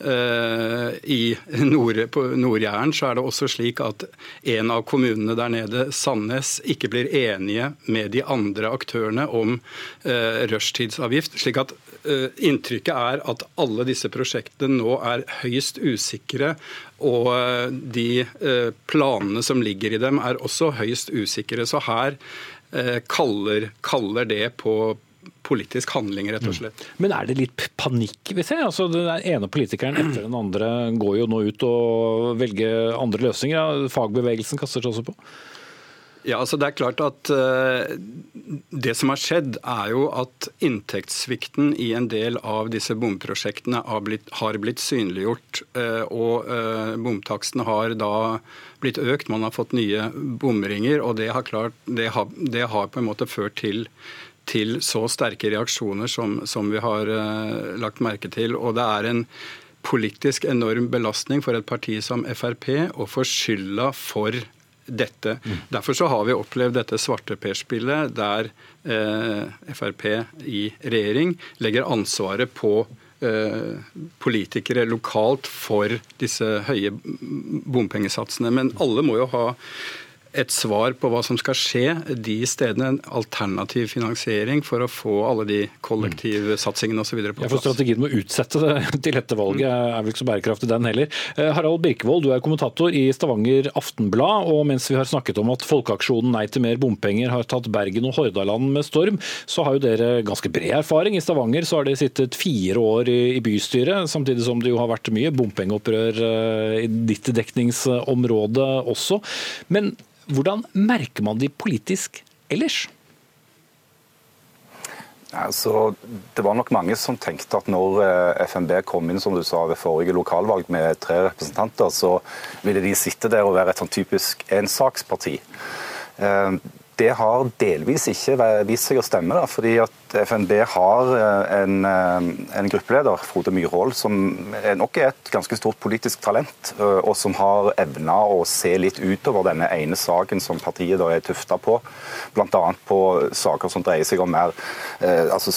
Eh, I Nord-Jæren så er det også slik at en av kommunene der nede, Sandnes, ikke blir enige med de andre aktørene om eh, rushtidsavgift. slik at Inntrykket er at alle disse prosjektene nå er høyst usikre, og de planene som ligger i dem er også høyst usikre. Så her kaller, kaller det på politisk handling, rett og slett. Mm. Men er det litt panikk, vi ser? Altså, den ene politikeren etter den andre går jo nå ut og velger andre løsninger. Fagbevegelsen kaster seg også på. Ja, altså det er klart at uh, Det som har skjedd, er jo at inntektssvikten i en del av disse bomprosjektene har blitt, har blitt synliggjort. Uh, og uh, bomtakstene har da blitt økt, man har fått nye bomringer. og Det har, klart, det har, det har på en måte ført til, til så sterke reaksjoner som, som vi har lagt merke til. og det er en politisk enorm belastning for et parti som Frp å få skylda for dette. Derfor så har vi opplevd dette svarteperspillet der eh, Frp i regjering legger ansvaret på Eh, politikere lokalt for disse høye bompengesatsene. Men alle må jo ha et svar på hva som skal skje de stedene. En alternativ finansiering for å få alle de kollektivsatsingene osv. på plass. Ja, for Strategien med å utsette det til dette valget er vel ikke så bærekraftig, den heller. Eh, Harald Birkevold, du er kommentator i Stavanger Aftenblad. og Mens vi har snakket om at Folkeaksjonen Nei til mer bompenger har tatt Bergen og Hordaland med storm, så har jo dere ganske bred erfaring. I Stavanger så har de sittet fire år i bystyret, samtidig som det jo har vært mye bompengeopprør eh, i ditt dekningsområde også. Men hvordan merker man de politisk ellers? Altså, det var nok mange som tenkte at når eh, FNB kom inn som du sa, ved forrige lokalvalg med tre representanter, så ville de sitte der og være et sånn typisk ensaksparti. Eh, det har delvis ikke vist seg å stemme, da, fordi at FNB har eh, en, eh, en gruppeleder, Frode Myhrvold, som nok er et ganske stort politisk talent, og som har evna å se litt utover denne ene saken som partiet da er tufta på, bl.a. på saker som dreier seg om mer altså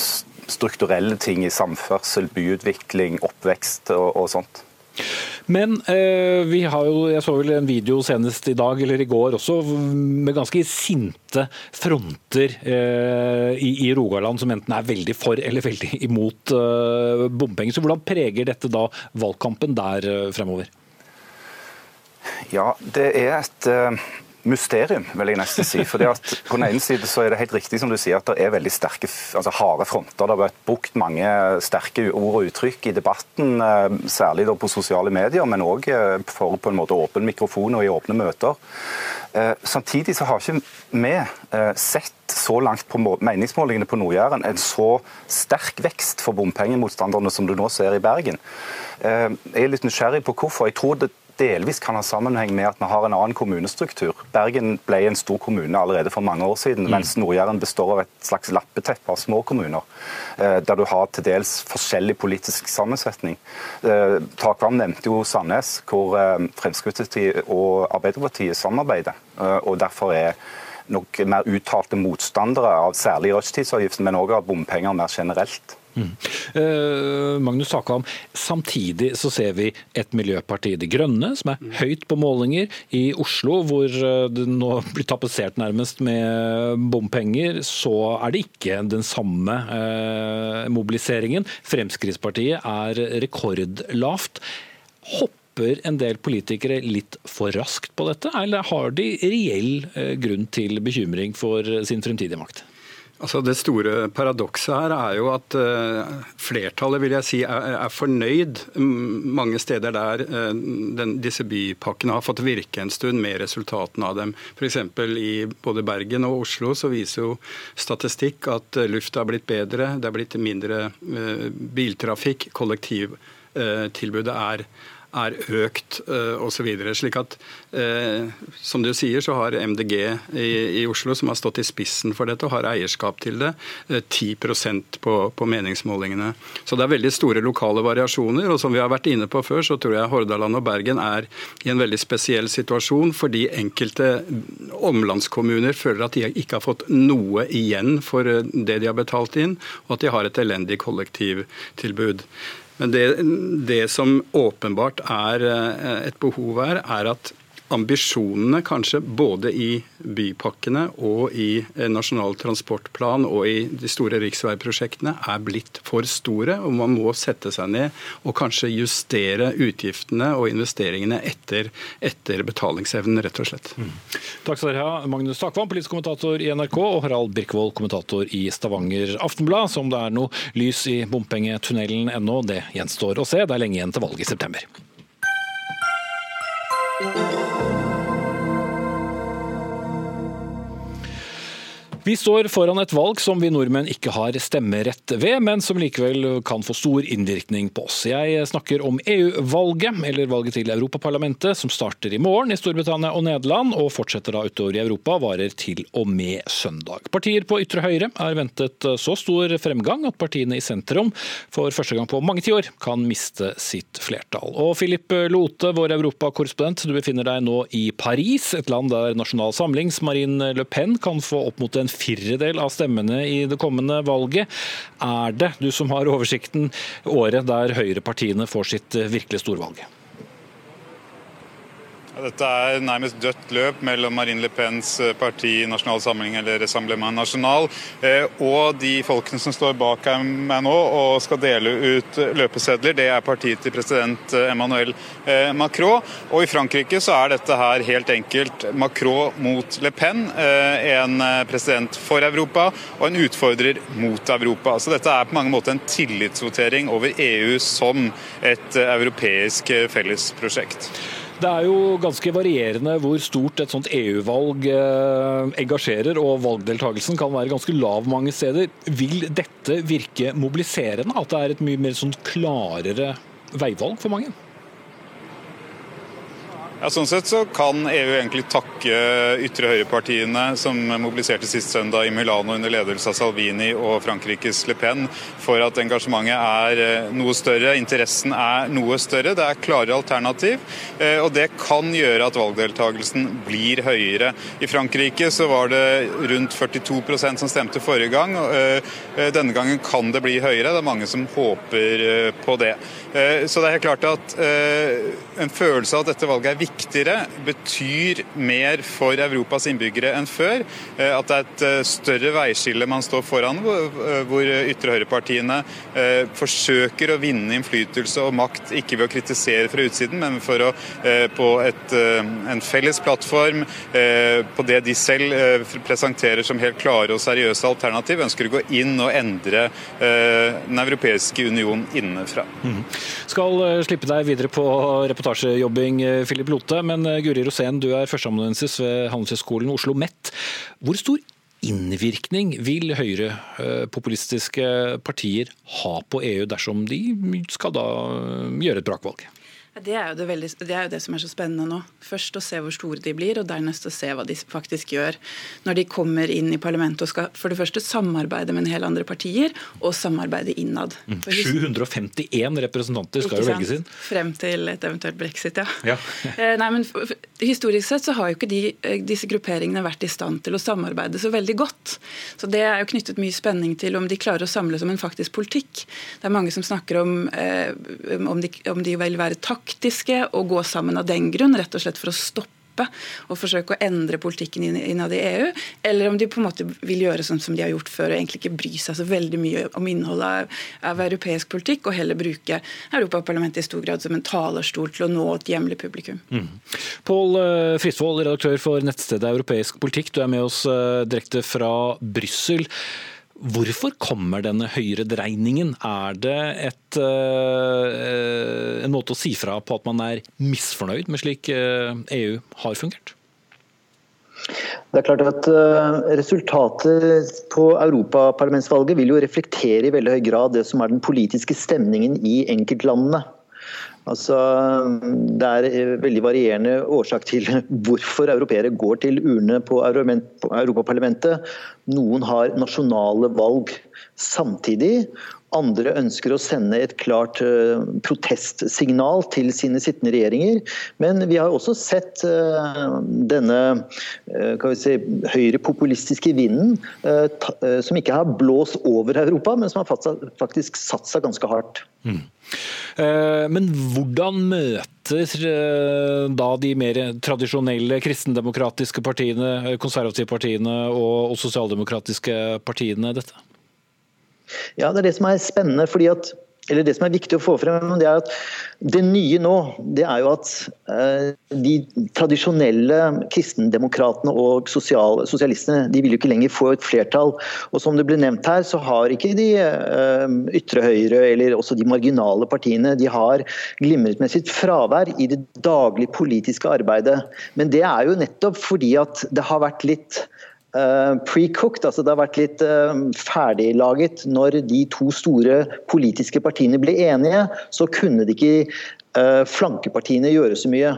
strukturelle ting i samferdsel, byutvikling, oppvekst og, og sånt. Men eh, vi har jo, jeg så vel en video senest i dag eller i går også, med ganske sinte fronter eh, i, i, Rogaland som enten er veldig for eller veldig imot eh, bompenger. Så hvordan preger dette da valgkampen der eh, fremover? Ja, det er et eh, mysterium, vil jeg nesten si. Fordi at På den ene side så er det helt riktig som du sier at det er veldig sterke, altså harde fronter. Det har vært brukt mange sterke ord og uttrykk i debatten, eh, særlig på sosiale medier, men òg eh, for på en måte åpen mikrofon og i åpne møter. Eh, samtidig så har ikke vi sett så langt på meningsmålingene på Nord-Jæren en så sterk vekst for bompengemotstanderne som du nå ser i Bergen. Jeg er litt nysgjerrig på hvorfor. Jeg tror det delvis kan ha sammenheng med at vi har en annen kommunestruktur. Bergen ble en stor kommune allerede for mange år siden, mm. mens Nord-Jæren består av et slags lappeteppe av små kommuner, eh, der du har til dels forskjellig politisk sammensetning. Eh, Takvam nevnte jo Sandnes, hvor eh, Fremskrittspartiet og Arbeiderpartiet samarbeider. og derfor er nok mer uttalte motstandere av særlig rushtidsavgiften, men òg av bompenger mer generelt. Mm. Uh, Magnus Takam, samtidig så ser vi et miljøparti, De Grønne, som er mm. høyt på målinger. I Oslo, hvor eh, det nå blir tapetsert nærmest med bompenger, så er det ikke den samme uh, mobiliseringen. Fremskrittspartiet er rekordlavt. Hopper en del politikere litt for raskt på dette, eller har de reell grunn til bekymring for sin fremtidige makt? Altså Det store paradokset her er jo at uh, flertallet vil jeg si, er, fornøyd mange steder der den, disse bypakkene har fått virke en stund med resultatene av dem. F.eks. i både Bergen og Oslo så viser jo statistikk at uh, lufta har blitt bedre, det er blitt mindre biltrafikk, kollektivtilbudet er er økt uh, osv. Slik at, uh, som du sier, så har MDG i, i, Oslo, som har stått i spissen for dette og har eierskap til det, uh, eh, 10 på, på meningsmålingene. Så det er veldig store lokale variasjoner. Og som vi har vært inne på før, så tror jeg Hordaland og Bergen er i en veldig spesiell situasjon fordi enkelte omlandskommuner føler at de ikke har fått noe igjen for det de har betalt inn, og at de har et elendig kollektivtilbud. Men det, det som åpenbart er eh, et behov her, er at ambisjonene kanskje både i bypakkene og i eh, Nasjonal transportplan og i de store riksveiprosjektene er blitt for store. og Man må sette seg ned og kanskje justere utgiftene og investeringene etter, etter betalingsevnen, rett og slett. Mm. Takk skal dere ha, Magnus Takvam, politisk kommentator i NRK, og Harald Birkvold, kommentator i Stavanger Aftenblad. Som det er noe lys i bompengetunnelen ennå, det gjenstår å se. Det er lenge igjen til valget i september. Thank you. Vi står foran et valg som vi nordmenn ikke har stemmerett ved, men som likevel kan få stor innvirkning på oss. Jeg snakker om EU-valget, eller valget til Europaparlamentet, som starter i morgen i Storbritannia og Nederland, og fortsetter da utover i Europa, varer til og med søndag. Partier på ytre høyre er ventet så stor fremgang at partiene i sentrum for første gang på mange tiår kan miste sitt flertall. Og Philip Lote, vår europakorrespondent, du befinner deg nå i Paris, et land der Nasjonal Samlings Marine Le Pen kan få opp mot en firedel av stemmene i det kommende valget. Er det, du som har oversikten, året der høyrepartiene får sitt virkelig storvalg? Dette er nærmest dødt løp mellom Marine Le Pens eh, parti Nasjonal Samling eller Rassemblement National eh, og de folkene som står bak meg nå og skal dele ut løpesedler. Det er partiet til president eh, Emmanuel Macron. Og i Frankrike så er dette her helt enkelt Macron mot Le Pen. En president for Europa og en utfordrer mot Europa. Så dette er på mange måter en tillitsvotering over EU som et europeisk fellesprosjekt. Det er jo ganske varierende hvor stort et sånt EU-valg eh, engasjerer, og valgdeltakelsen kan være ganske lav mange steder. Vil dette virke mobiliserende? At det er et mye mer sånn klarere veivalg for mange? Ja, sånn sett så kan EU egentlig takke ytre høyrepartiene som mobiliserte sist søndag i Milano under ledelse av Salvini og Frankrikes Le Pen, for at engasjementet er eh, noe større, interessen er noe større. Det er klare alternativ, eh, og det kan gjøre at valgdeltakelsen blir høyere. I Frankrike så var det rundt 42% som stemte forrige gang. Denne gangen kan det bli høyere. Det er mange som håper på det. Så det er helt klart at en følelse av at dette valget er viktigere, betyr mer for Europas innbyggere enn før. Eh, at det er et eh, større veiskille man står foran, hvor ytre høyre-partiene forsøker å vinne innflytelse og makt, ikke ved å kritisere fra utsiden, men for å på et, en felles plattform, på det de selv presenterer som helt klare og seriøse alternativ, ønsker å gå inn og endre Den europeiske union innenfra. Mm. Skal slippe deg videre på reportasjejobbing, Philip Lote. Men eh, Guri Rosén, du er førsteamanuensis ved Handelshøyskolen Oslo MET. Hvor stor innvirkning vil høyrepopulistiske partier ha på EU dersom de skal da gjøre et brakvalg? Det er, det, veldig, det er, jo det, som er så spennende nå. Først å se hvor store de blir, og dernest å se hva de faktisk gjør. Når de kommer inn i parlamentet og skal for det første samarbeide med en hel andre partier, og samarbeide innad. 751 mm. representanter skal jo velges inn. Frem til et eventuelt brexit, ja. ja. Eh, nei, men Historisk sett så har jo ikke de, eh, disse grupperingene vært i stand til å samarbeide så veldig godt. Så Det er jo knyttet mye spenning til om de klarer å samles om en faktisk politikk. Det er mange som snakker om eh, om, de, om de vil være takk taktiske og gå sammen av den grunn, rett og slett for å stoppe og forsøke å endre politikken innad i EU, eller om de på en måte vil gjøre sånn som de har gjort før og egentlig ikke bry seg så veldig mye om innholdet av, av europeisk politikk, og heller bruke Europaparlamentet i stor grad som en talerstol til å nå et hjemlig publikum. Mm. Pål eh, Frisvold, redaktør for nettstedet Europeisk politikk, du er med oss eh, direkte fra Brussel. Hvorfor kommer denne høyredreiningen? Er det et, uh, en måte å si fra på at man er misfornøyd med slik EU eh, e har fungert? Det er klart at uh, Resultatet på europaparlamentsvalget vil jo reflektere i veldig høy grad det som er den politiske stemningen i enkeltlandene. Altså, det er veldig varierende årsak til hvorfor europeere går til urne på Europaparlamentet. Noen har nasjonale valg samtidig. Andre ønsker å sende et klart uh, protestsignal til sine sittende regjeringer. Men vi har også sett uh, denne uh, si, høyrepopulistiske vinden som ikke har blåst over Europa, men som har faktisk satt seg ganske hardt. Mm. Eh, men hvordan møter eh, da de mer tradisjonelle kristendemokratiske partiene, eh, konservative partiene og sosialdemokratiske partiene dette? Ja, Det er det som er spennende. fordi at eller Det som er viktig å få frem, det er at det nye nå, det er jo at eh, de tradisjonelle kristendemokratene og sosial, sosialistene de vil jo ikke lenger få et flertall. Og Som det ble nevnt her, så har ikke de eh, ytre høyre eller også de marginale partiene de har glimret med sitt fravær i det daglige politiske arbeidet. Men det er jo nettopp fordi at det har vært litt Uh, pre-cooked, altså det har vært litt uh, ferdiglaget. Når de to store politiske partiene ble enige, så kunne de ikke uh, flankepartiene gjøre så mye.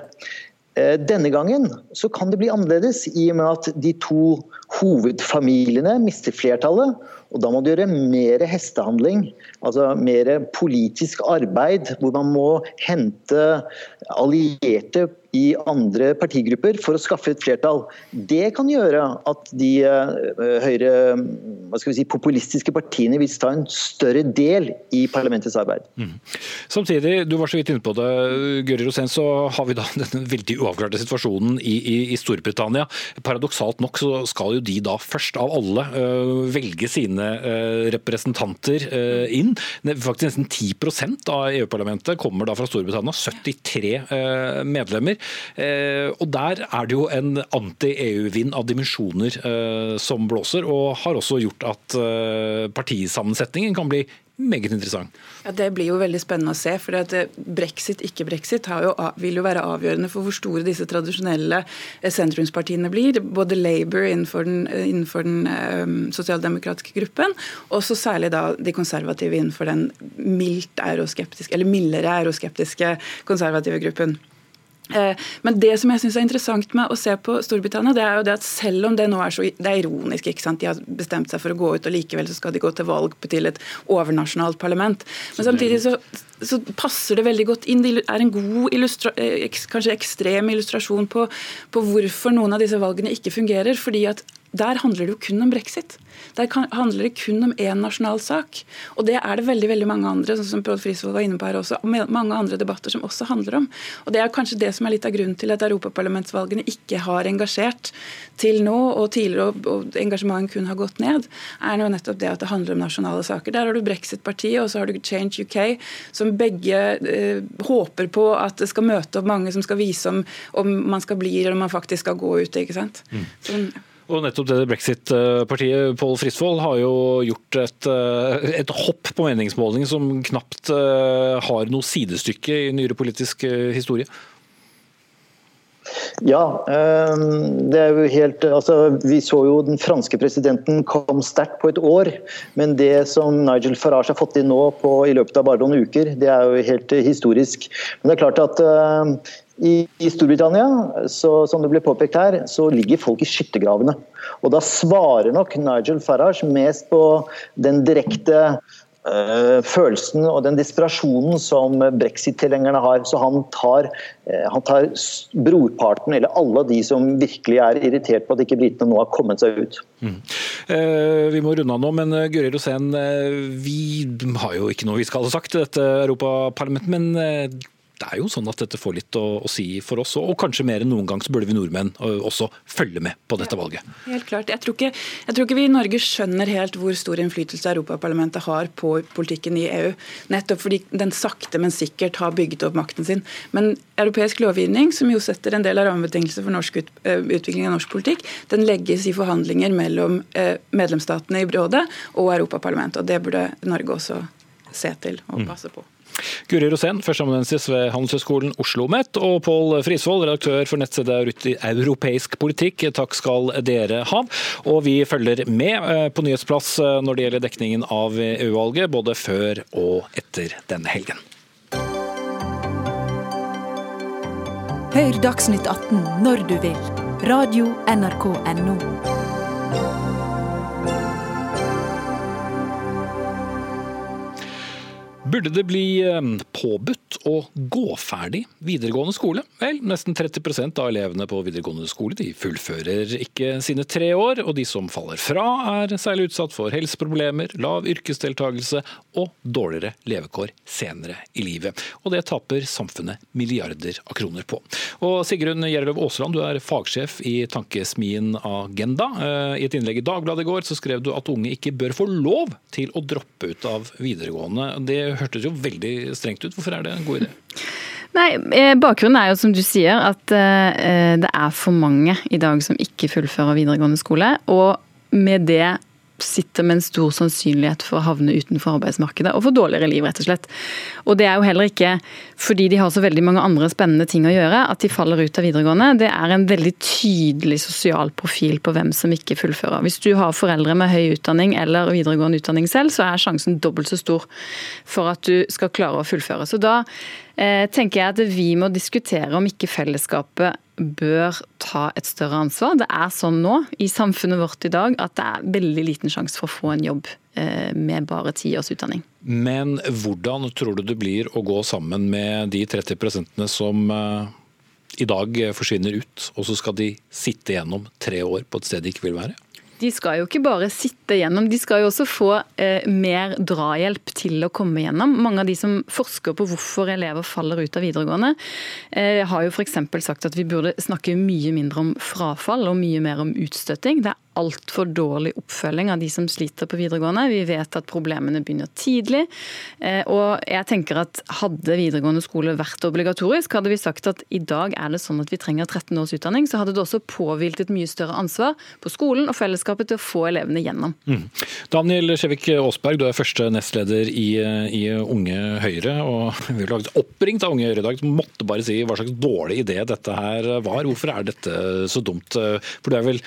Denne gangen så kan det bli annerledes, i og med at de to hovedfamiliene mister flertallet. Og Da må du gjøre mer hestehandling, altså mer politisk arbeid, hvor man må hente allierte i andre partigrupper for å skaffe et flertall. Det kan gjøre at de uh, høyre si, populistiske partiene vil ta en større del i parlamentets arbeid. Mm. Samtidig, du var så vidt inne på det, Gøri Rosén, så har vi da denne veldig uavklarte situasjonen i, i, i, Storbritannia. Paradoksalt nok så skal jo de da først av alle uh, velge sine uh, representanter inn. Faktisk nesten 10% av EU-parlamentet kommer da fra Storbritannia. 73 medlemmer. Eh, og Der er det jo en anti-EU-vind av dimensjoner eh, som blåser, og har også gjort at eh, partisammensetningen kan bli meget interessant. Ja, Det blir jo veldig spennende å se. for Brexit, ikke brexit, jo, vil jo være avgjørende for hvor store disse tradisjonelle sentrumspartiene blir. Både Labour innenfor den, innenfor den um, sosialdemokratiske gruppen, og så særlig da de konservative innenfor den mildt eller mildere euroskeptiske konservative gruppen. Eh, men det som jeg synes er interessant med å se på Storbritannia, det er jo det at selv om det nå er så det er ironisk, ikke sant? de har bestemt seg for å gå ut, og likevel så skal de gå til valg til et overnasjonalt parlament. Men samtidig så, så passer det veldig godt inn. Det er en god, illustra, kanskje ekstrem illustrasjon på, på hvorfor noen av disse valgene ikke fungerer. fordi at der handler det jo kun om brexit. Der handler det kun om én nasjonal sak. Og det er det veldig veldig mange andre sånn som Pål Frisvold var inne på her også, og mange andre debatter som også handler om. Og Det er kanskje det som er litt av grunnen til at europaparlamentsvalgene ikke har engasjert til nå, og tidligere og engasjementet kun har gått ned, er jo nettopp det at det handler om nasjonale saker. Der har du Brexit-partiet og så har du Change UK, som begge eh, håper på at det skal møte opp mange som skal vise om, om man skal bli eller om man faktisk skal gå ut. ikke sant? Mm. Så, og nettopp det Brexit-partiet, Pål Frisvold, har jo gjort et, eh, et, hopp på meningsmåling som knapt eh, har noe sidestykke i nyere politisk eh, historie. Ja, det er jo helt altså, Vi så jo den franske presidenten kom sterkt på et år. Men det som Nigel Farage har fått inn nå på, i løpet av bare noen uker, det er jo helt historisk. Men det er klart at i, I, Storbritannia så, som det ble påpekt her, så ligger folk i skyttergravene. Og Da svarer nok Nigel Farage mest på den direkte øh, følelsen og den desperasjonen som brexit-tilhengerne har. Så han tar, øh, han tar, brorparten, eller alle de som virkelig er irritert på at ikke britene nå har kommet seg ut. Mm. Eh, vi må runde av nå, men Guri Rosén, vi har jo ikke noe vi skal ha sagt til dette Europaparlamentet. men det er jo sånn at dette får litt å, å, si for oss, og kanskje mer enn noen gang så burde vi nordmenn også følge med på dette valget. helt klart. Jeg tror, ikke, jeg tror, ikke, vi i Norge skjønner helt hvor stor innflytelse Europaparlamentet har på politikken i EU. Nettopp fordi den sakte, men sikkert har bygget opp makten sin. Men europeisk lovgivning, som jo setter en del av rammebetingelser for norsk ut, utvikling av norsk politikk, den legges i forhandlinger mellom medlemsstatene i rådet og Europaparlamentet. og Det burde Norge også se til og mm. passe på. Guri Rosén, førsteamanuensis ved Handelshøyskolen Oslo OsloMet, og Pål Frisvold, redaktør for nettstedet Europeisk politikk. Takk skal dere ha. Og vi følger med eh, på nyhetsplass eh, når det gjelder dekningen av EU-valget, både før og etter denne helgen. Hør Dagsnytt 18 når du vil. Radio NRK Radio.nrk.no. Burde det bli eh, påbudt å gå ferdig videregående skole? Vel, nesten 30% av elevene på videregående skole de fullfører ikke sine tre år, og de som faller fra er særlig utsatt for helseproblemer, lav yrkesdeltakelse og dårligere levekår senere i livet. Og det taper samfunnet milliarder av kroner på. Og Sigrun Gjerløv Aasland, du er fagsjef i tankesmien Agenda. Eh, I et innlegg i Dagbladet i går så skrev du at unge ikke bør få lov til å droppe ut av videregående. Det hørtes jo veldig strengt ut. Hvorfor er det en god idé? Nei, eh, Bakgrunnen er jo som du sier at eh, det er for mange i dag som ikke fullfører videregående skole. Og med det sitter med en stor sannsynlighet for å havne utenfor arbeidsmarkedet og få dårligere liv, rett og slett. Og det er jo heller ikke fordi de har så veldig mange andre spennende ting å gjøre at de faller ut av videregående. Det er en veldig tydelig sosial profil på hvem som ikke fullfører. Hvis du har foreldre med høy utdanning eller videregående utdanning selv, så er sjansen dobbelt så stor for at du skal klare å fullføre. Så da eh, tenker jeg at vi må diskutere om ikke fellesskapet bør ta et større ansvar. Det er sånn nå i samfunnet vårt i dag at det er veldig liten sjanse for å få en jobb eh, med bare ti års utdanning. Men hvordan tror du det blir å gå sammen med de 30 som eh, i dag forsvinner ut, og så skal de sitte gjennom tre år på et sted de ikke vil være? De skal jo ikke bare sitte gjennom, de skal jo også få eh, mer drahjelp til å komme gjennom. Mange av de som forsker på hvorfor elever faller ut av videregående, eh, har jo f.eks. sagt at vi burde snakke mye mindre om frafall og mye mer om utstøting. Det er altfor dårlig oppfølging av de som sliter på videregående. Vi vet at problemene begynner tidlig. Eh, og jeg tenker at Hadde videregående skole vært obligatorisk, hadde vi sagt at i dag er det sånn at vi trenger 13 års utdanning, så hadde det også påhvilt et mye større ansvar på skolen og fellesskapet til å få elevene gjennom. Mm. Daniel Skjevik Aasberg, du er første nestleder i, i Unge Høyre. og Vi laget oppringt av Unge Høyre i dag. som måtte bare si hva slags dårlig idé dette her var. Hvorfor er dette så dumt? For det er vel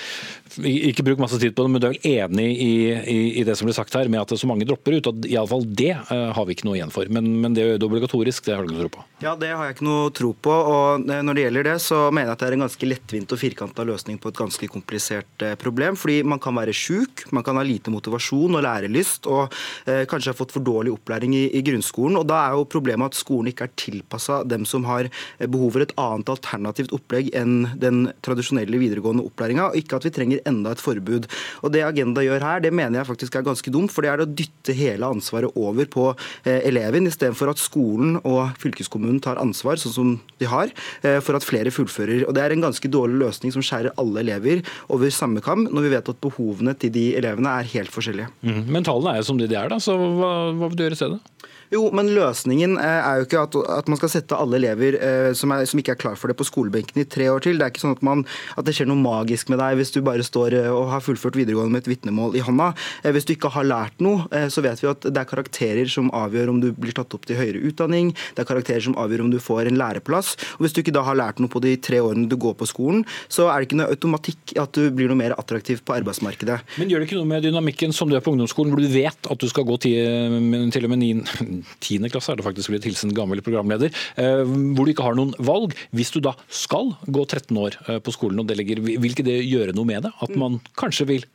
ikke ikke bruk masse tid på det, men du er vel enig i, i, i det som blir sagt her, med at så mange dropper ut? og Iallfall det uh, har vi ikke noe igjen for. Men, men det er obligatorisk, det har du ikke noe tro på? Ja, det har jeg ikke noe tro på. og Når det gjelder det, så mener jeg at det er en ganske lettvint og firkanta løsning på et ganske komplisert uh, problem. Fordi man kan være sjuk, man kan ha lite motivasjon og lærelyst, og uh, kanskje ha fått for dårlig opplæring i, i, grunnskolen. og Da er jo problemet at skolen ikke er tilpassa dem som har behov for et annet alternativt opplegg enn den tradisjonelle videregående opplæringa, og ikke at vi trenger enda et forbud. Og Det Agenda gjør her, det mener jeg faktisk er ganske dumt, for det er å dytte hele ansvaret over på eh, eleven, istedenfor at skolen og fylkeskommunen tar ansvar, sånn som de har, eh, for at flere fullfører. Og Det er en ganske dårlig løsning som skjærer alle elever over samme kam, når vi vet at behovene til de elevene er helt forskjellige. Mm. Men tallene er jo som de er, da, så hva, hva vil du gjøre i stedet? Jo, men løsningen eh, er jo ikke at, at man skal sette alle elever eh, som, er, som, ikke er klar for det, på skolebenken i tre år til. Det er ikke sånn at, man, at, det skjer noe magisk med deg hvis du bare står eh, og har fullført videregående med et vitnemål i hånda. Hvis du ikke har lært noe, så vet vi at det er karakterer som avgjør om du blir tatt opp til høyere utdanning. Det er karakterer som avgjør om du får en læreplass. Og Hvis du ikke da har lært noe på de tre årene du går på skolen, så er det ikke noe automatikk at du blir noe mer attraktiv på arbeidsmarkedet. Men gjør det ikke noe med dynamikken som du er på ungdomsskolen, hvor du vet at du skal gå til, til og med 9 tiende klasse er det faktisk blitt hilsen gammel programleder, eh, hvor du ikke har noen valg. Hvis du da skal gå 13 år eh, på skolen og delegere, vil ikke det gjøre noe med det? At man kanskje vil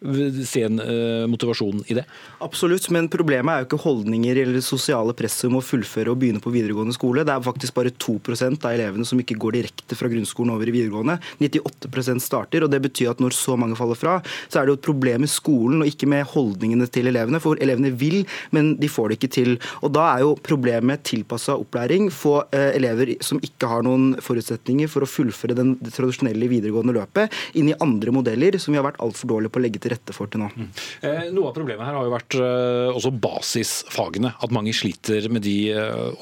se en eh, motivasjon i det? Absolutt, men problemet er jo ikke holdninger eller sosiale presset om å fullføre og begynne på videregående skole. Det er faktisk bare 2% av elevene som ikke går direkte fra grunnskolen over i videregående. 98% starter, og det betyr at når så mange faller fra, så er det jo et problem med skolen og ikke med holdningene til elevene. For elevene vil, men de får det ikke til. Og da er jo problemet med tilpassa opplæring. Få eh, elever som ikke har noen forutsetninger for å fullføre den, det tradisjonelle videregående løpet, inn i andre modeller som vi har vært altfor dårlige på å legge til rette for til nå. Mm. Eh, noe av problemet her har jo vært eh, også basisfagene. At mange sliter med de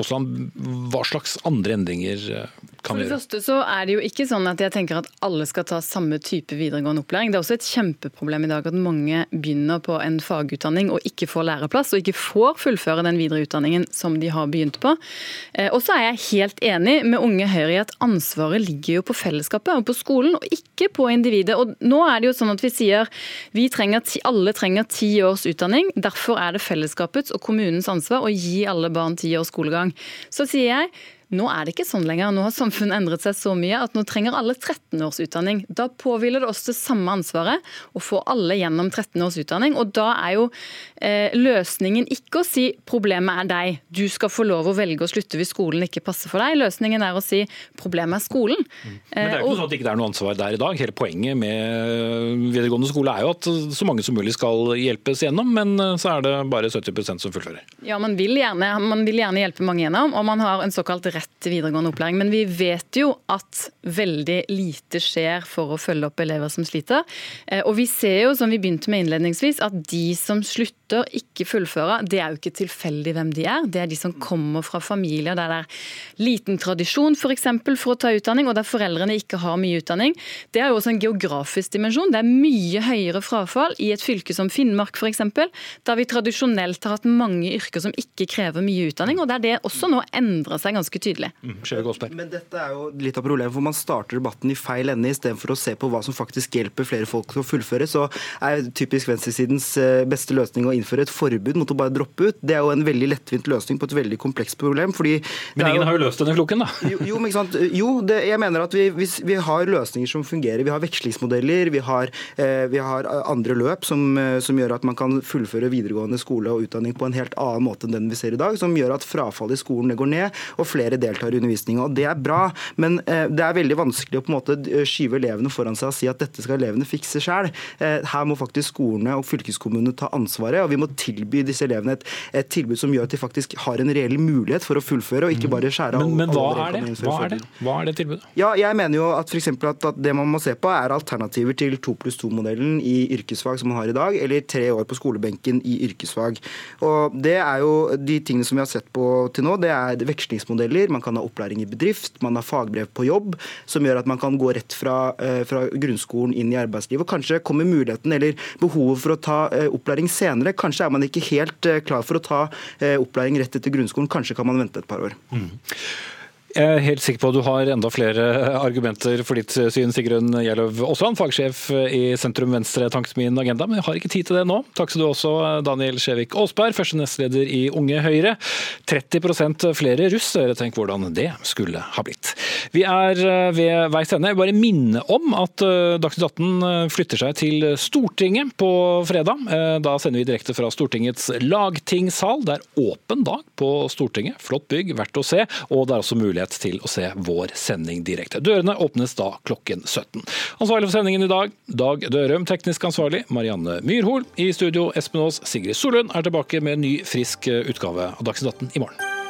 også. Hva slags andre endringer kan vi gjøre? For det første så er det jo ikke sånn at jeg tenker at alle skal ta samme type videregående opplæring. Det er også et kjempeproblem i dag at mange begynner på en fagutdanning og ikke får læreplass, og ikke får fullføre den videre utdanningen som de har begynt på. Eh, og så er jeg helt enig med Unge Høyre i at ansvaret ligger jo på fellesskapet og på skolen, og ikke på individet. Og nå er det jo sånn at vi sier vi trenger, alle trenger ti års utdanning. Derfor er det fellesskapets og kommunens ansvar å gi alle barn ti års skolegang. Så sier jeg nå er det ikke sånn lenger. Nå har samfunnet endret seg så mye at nå trenger alle 13 års utdanning. Da påhviler det oss det samme ansvaret å få alle gjennom 13 års utdanning. Og da er jo eh, løsningen ikke å si problemet er deg, du skal få lov å velge å slutte hvis skolen ikke passer for deg. Løsningen er å si problemet er skolen. Mm. Men det er jo ikke sånn at det ikke er noe ansvar der i dag. Hele poenget med videregående skole er jo at så mange som mulig skal hjelpes gjennom, men eh, så er det bare 70% som fullfører. Ja, man vil, gjerne, man vil gjerne hjelpe mange gjennom, og man har en såkalt rett rett videregående opplæring. Men vi vet jo at veldig lite skjer for å følge opp elever som sliter. Eh, og vi ser jo, som vi begynte med innledningsvis, at de som slutter, ikke fullfører, det er jo ikke tilfeldig hvem de er. Det er de som kommer fra familier der det er liten tradisjon for, eksempel, for å ta utdanning, og der foreldrene ikke har mye utdanning. Det er jo også en geografisk dimensjon. Det er mye høyere frafall i et fylke som Finnmark f.eks., der vi tradisjonelt har hatt mange yrker som ikke krever mye utdanning, og der det også nå endrer seg ganske tydelig tydelig. Mm, Men dette er jo litt av problemet, for man starter debatten i feil ende istedenfor å se på hva som faktisk hjelper flere folk til å fullføre. Så er typisk venstresidens eh, beste løsning å innføre et forbud mot å bare droppe ut. Det er jo en veldig lettvint løsning på et veldig komplekst problem. men ingen jo... har jo løst denne floken, da. Jo, jo, men, jo det, jeg mener at vi, hvis vi har løsninger som fungerer. Vi har vekslingsmodeller, vi har, eh, vi har andre løp som, eh, som, gjør at man kan fullføre videregående skole og utdanning på en helt annen måte enn den vi ser i dag, som gjør at frafallet i skolen går ned og flere deltar i undervisninga. Det er bra, men eh, det er veldig vanskelig å på en måte eh, skyve elevene foran seg og si at dette skal elevene fikse sjøl. Eh, her må faktisk skolene og fylkeskommunene ta ansvaret, og vi må tilby disse elevene et, et, tilbud som gjør at de faktisk har en reell mulighet for å fullføre, og ikke mm. bare skjære av. Men, men hva, er det? Hva, er det? hva er det tilbudet? Ja, jeg mener jo at, for at, at det man må se på, er alternativer til 2 pluss 2-modellen i yrkesfag som man har i dag, eller tre år på skolebenken i yrkesfag. Og Det er jo de tingene som vi har sett på til nå, det er vekslingsmodeller man kan ha opplæring i bedrift, man har fagbrev på jobb, som gjør at man kan gå rett fra, eh, fra grunnskolen inn i arbeidslivet. Og kanskje kommer muligheten eller behovet for å ta eh, opplæring senere. Kanskje er man ikke helt eh, klar for å ta opplæring rett etter grunnskolen. Kanskje kan man vente et par år. Mm. Jeg er helt sikker på at du har enda flere argumenter for ditt syn, Sigrun Gjerløv Aasland, fagsjef i Sentrum Venstre Tanks min agenda, men jeg har ikke tid til det nå. Takk skal du også, Daniel Skjevik Aasberg, første nestleder i Unge Høyre. 30% flere russ, tenk hvordan det skulle ha blitt. Vi er ved veis ende. Jeg vil bare minne om at eh, Dagsnytt 18 eh, flytter seg til Stortinget på fredag. Eh, da sender vi direkte fra Stortingets lagtingssal. Det er åpen dag på Stortinget. Flott bygg, verdt å se. Og det er også mulig mulighet til å se vår sending direkte. Dørene åpnes da klokken 17. Ansvarlig for sendingen i dag, Dag Dørum. Teknisk ansvarlig, Marianne Myrhol. I studio, Espen Aas. Sigrid Solund er tilbake med en ny, frisk utgave av Dagsnytt 18 i morgen.